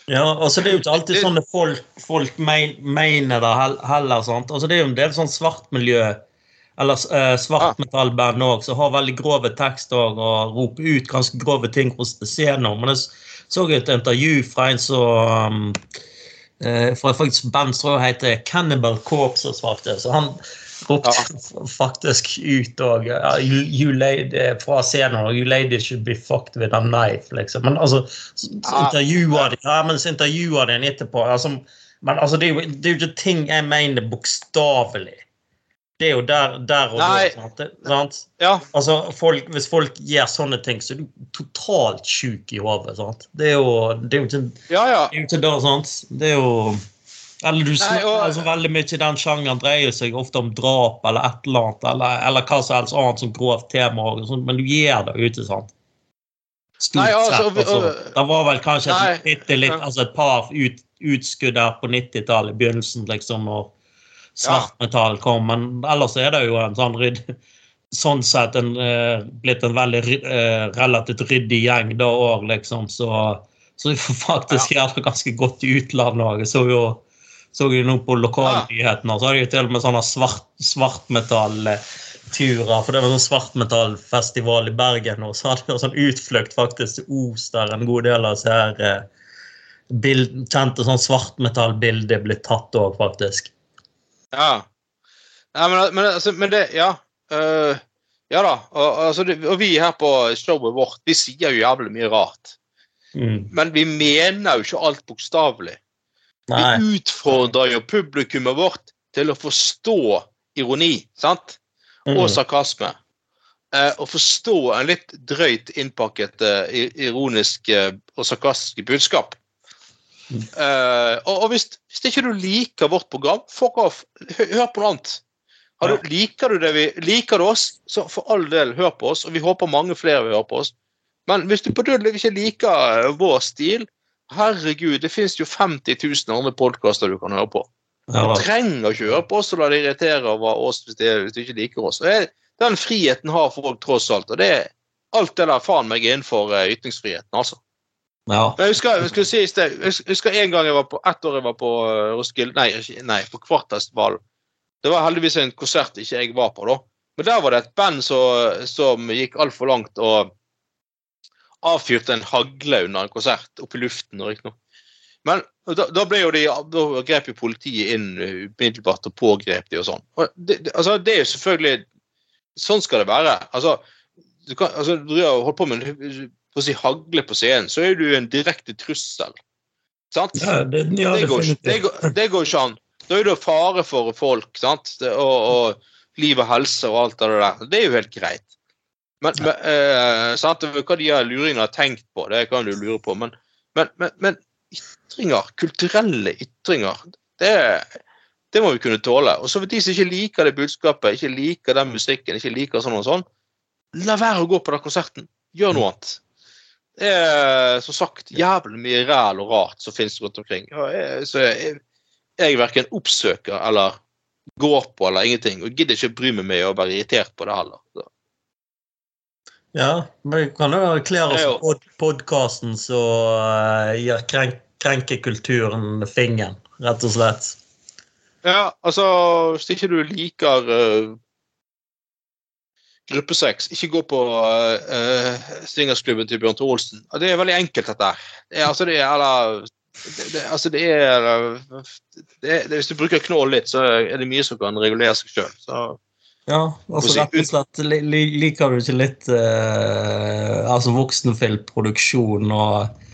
Ja, altså Det er jo ikke alltid sånn at folk, folk mener det heller. sant? Altså Det er jo en del sånn svartmiljø eller svartmetallband òg som har veldig grove tekster og roper ut ganske grove ting hos scenen. Men det, så et intervju fra en som um, eh, Fra faktisk band som heter Cannibal Corpse. faktisk. Så han ropte faktisk ut og ja, you lady, fra scenen You lady should be fucked with a knife, liksom. Men altså så Ja. intervjuer de ja, men så intervjuer de en etterpå. Altså, men altså, det er jo det er jo ikke ting jeg mener bokstavelig. Det er jo der, der og Nei. da. Sant? Sant? ja. Altså, folk, hvis folk gjør sånne ting, så er du totalt sjuk i hodet. Det er jo det er jo ikke Ja, ja. det er jo ikke det, sant? Det er jo Eller du snakker og- altså, veldig mye i den sjangeren dreier seg ofte om drap eller et eller annet, eller, eller hva som helst annet som grovt tema, og sånt, men du gjør det ute, sant? Stort Nei, altså, sett. Altså. Det var vel kanskje Nei, et, litt, altså et par ut, utskudd der på 90-tallet, i begynnelsen, liksom, svartmetall kom, men ellers er det jo en sånn rydd Sånn sett en, eh, blitt en veldig eh, relativt ryddig gjeng da òg, liksom, så så vi får faktisk gjør det ganske godt i utlandet òg. Jeg så jo så jo nå på lokalnyhetene, så har de til og med sånne svart, svartmetallturer. For det var sånn svartmetallfestival i Bergen, og så hadde de sånn utflukt faktisk til Os, der en god del av disse her eh, bild, kjente sånn svartmetallbilder ble tatt òg, faktisk. Ja. Nei, men, men, altså, men det Ja. Uh, ja da. Og, altså, det, og vi her på showet vårt, vi sier jo jævlig mye rart. Mm. Men vi mener jo ikke alt bokstavelig. Vi utfordrer jo publikummet vårt til å forstå ironi, sant? Mm. Og sarkasme. Eh, og forstå en litt drøyt innpakket eh, ironisk eh, og sarkastisk budskap. Eh, og og hvis, hvis ikke du liker vårt program, fuck off. Hør, på noe annet. Har du, liker, du det vi, liker du oss, så for all del, hør på oss. Og vi håper mange flere vil høre på oss. Men hvis du på dødelig ikke liker eh, vår stil, herregud, det finnes jo 50 000 andre podkaster du kan høre på. Ja, Du trenger ikke høre på oss og la deg irritere over oss hvis, det, hvis du ikke liker oss. Det, den friheten har folk tross alt. Og det, alt det der faen meg er innenfor eh, ytringsfriheten, altså. Ja. Jeg husker, jeg si i sted, jeg husker en gang jeg var på ett år jeg var på eh, Roskilde Nei, nei på Kvartfestivalen. Det var heldigvis en konsert ikke jeg var på, da. Men der var det et band som, som gikk altfor langt og avfyrte en hagle under en konsert oppe i luften. riktignok. Men da, da ble jo de, da grep jo politiet inn umiddelbart og pågrep de og sånn. Og det, det, altså, det er jo selvfølgelig Sånn skal det være. Altså, du kan, altså, du har holdt på med en på å si, hagle på scenen, så er du en direkte trussel. Sant? Ja, det, ja, det, går, det, går, det går ikke an. Da er det fare for folk, sant? Og, og liv og helse og alt det der. Det er jo helt greit. Men, men eh, sant? Hva de luringene har tenkt på, det kan du lure på. Men, men, men, men ytringer, kulturelle ytringer, det, det må vi kunne tåle. Og så for de som ikke liker det budskapet, ikke liker den musikken, ikke liker sånn og sånn, la være å gå på den konserten. Gjør noe annet. Det er som sagt jævlig mye ræl og rart som finnes rundt omkring. Så jeg, jeg verken oppsøker eller går på eller ingenting, og gidder ikke bry meg med å være irritert på det heller. Så. Ja, men vi kan jo erklære oss på podkasten som uh, gir krenk krenkekulturen fingeren, rett og slett. Ja, altså Hvis ikke du liker uh, gruppesex, ikke gå på uh, swingersklubben til Bjørn Thor Olsen. Det er veldig enkelt, dette her. Det er, altså, det er eller, det, det, altså, det er, det er Hvis du bruker knål litt, så er det mye som kan regulere seg sjøl. Ja, altså rett og slett li li liker du ikke litt uh, altså voksenfilmproduksjon og,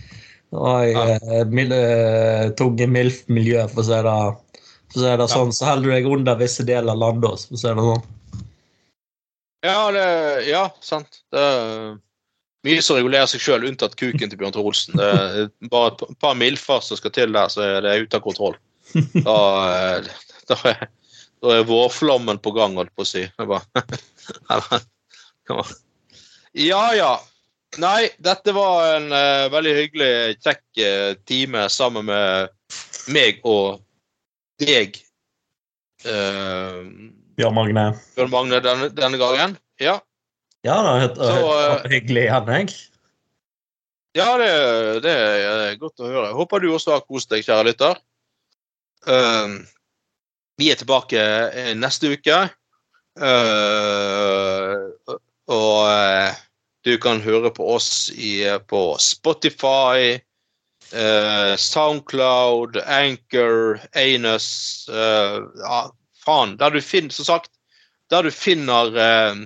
og Ja. uh, mil uh, tunge MILF-miljø, for å si det, for å si det sånn, så holder du deg under visse deler av landet, for å si det sånn. Ja, det, ja sant. Det er mye som regulerer seg sjøl, unntatt kuken til Bjørn Olsen. Det er bare et par milfer som skal til der, så er det ute av kontroll. (laughs) Da, da, er, da er vårflommen på gang, holdt på å si. Det bare, (laughs) ja ja. Nei, dette var en uh, veldig hyggelig, kjekk uh, time sammen med meg og deg. Uh, Bjørn Magne. Bjørn Magne denne, denne gangen. Ja. Ja, det helt, Så, hyggelig igjen, jeg. Ja, det, det er godt å høre. Håper du også har kost deg, kjære lytter. Uh, vi er tilbake eh, neste uke. Uh, og uh, du kan høre på oss i, på Spotify, eh, Soundcloud, Anchor, Anus eh, Ja, faen. Der du finner, som sagt, der du finner eh,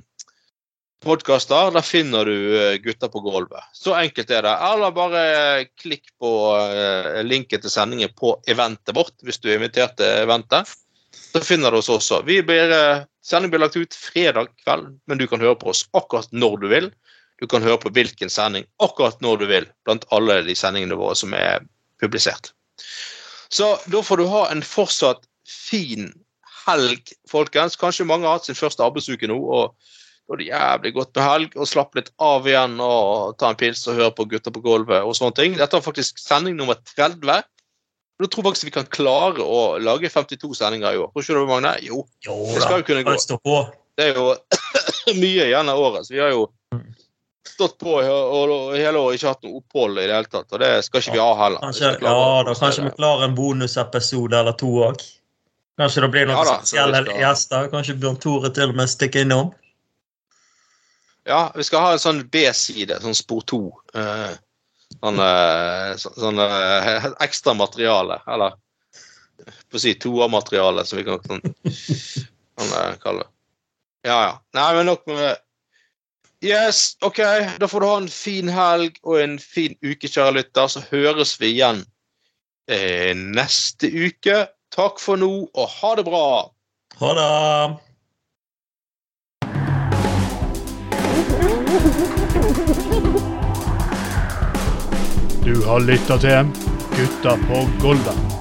podkaster, der finner du eh, Gutter på gulvet. Så enkelt er det. Eller bare klikk på eh, linken til sendingen på eventet vårt, hvis du er invitert til eventet. Så finner du oss også. Vi blir, eh, sendingen blir lagt ut fredag kveld, men du kan høre på oss akkurat når du vil. Du kan høre på hvilken sending akkurat når du vil, blant alle de sendingene våre som er publisert. Så da får du ha en fortsatt fin helg, folkens. Kanskje mange har hatt sin første arbeidsuke nå. og da er det jævlig godt med helg og slappe litt av igjen og ta en pils og høre på Gutter på gulvet og sånne ting. Dette er faktisk sending nummer 30. men Da tror jeg faktisk vi kan klare å lage 52 sendinger i år. Tror ikke du Magne? Jo, Jo det skal jo kunne gå. på. Det er jo (coughs) mye igjen av året. Så vi har jo stått på hele året ikke hatt noe opphold i det hele tatt. Og det skal ikke vi ha heller. Kanskje, ja, da kanskje vi klarer en bonusepisode eller to òg. Kanskje det blir noen Ja da, spesielle skal- gjester. Kanskje Bjørn Tore til og med stikker innom. Ja, vi skal ha en sånn B-side, sånn spor to. Uh, sånn uh, sånn uh, (laughs) ekstra materiale, eller på å si toermateriale, som vi kan sånn, sånn kalle det. Ja, ja. Nei, men nok med det. Yes, OK. Da får du ha en fin helg og en fin uke, kjære lytter. Så høres vi igjen eh, neste uke. Takk for nå, og ha det bra. Ha det! Du har lytta til Gutta på Golda.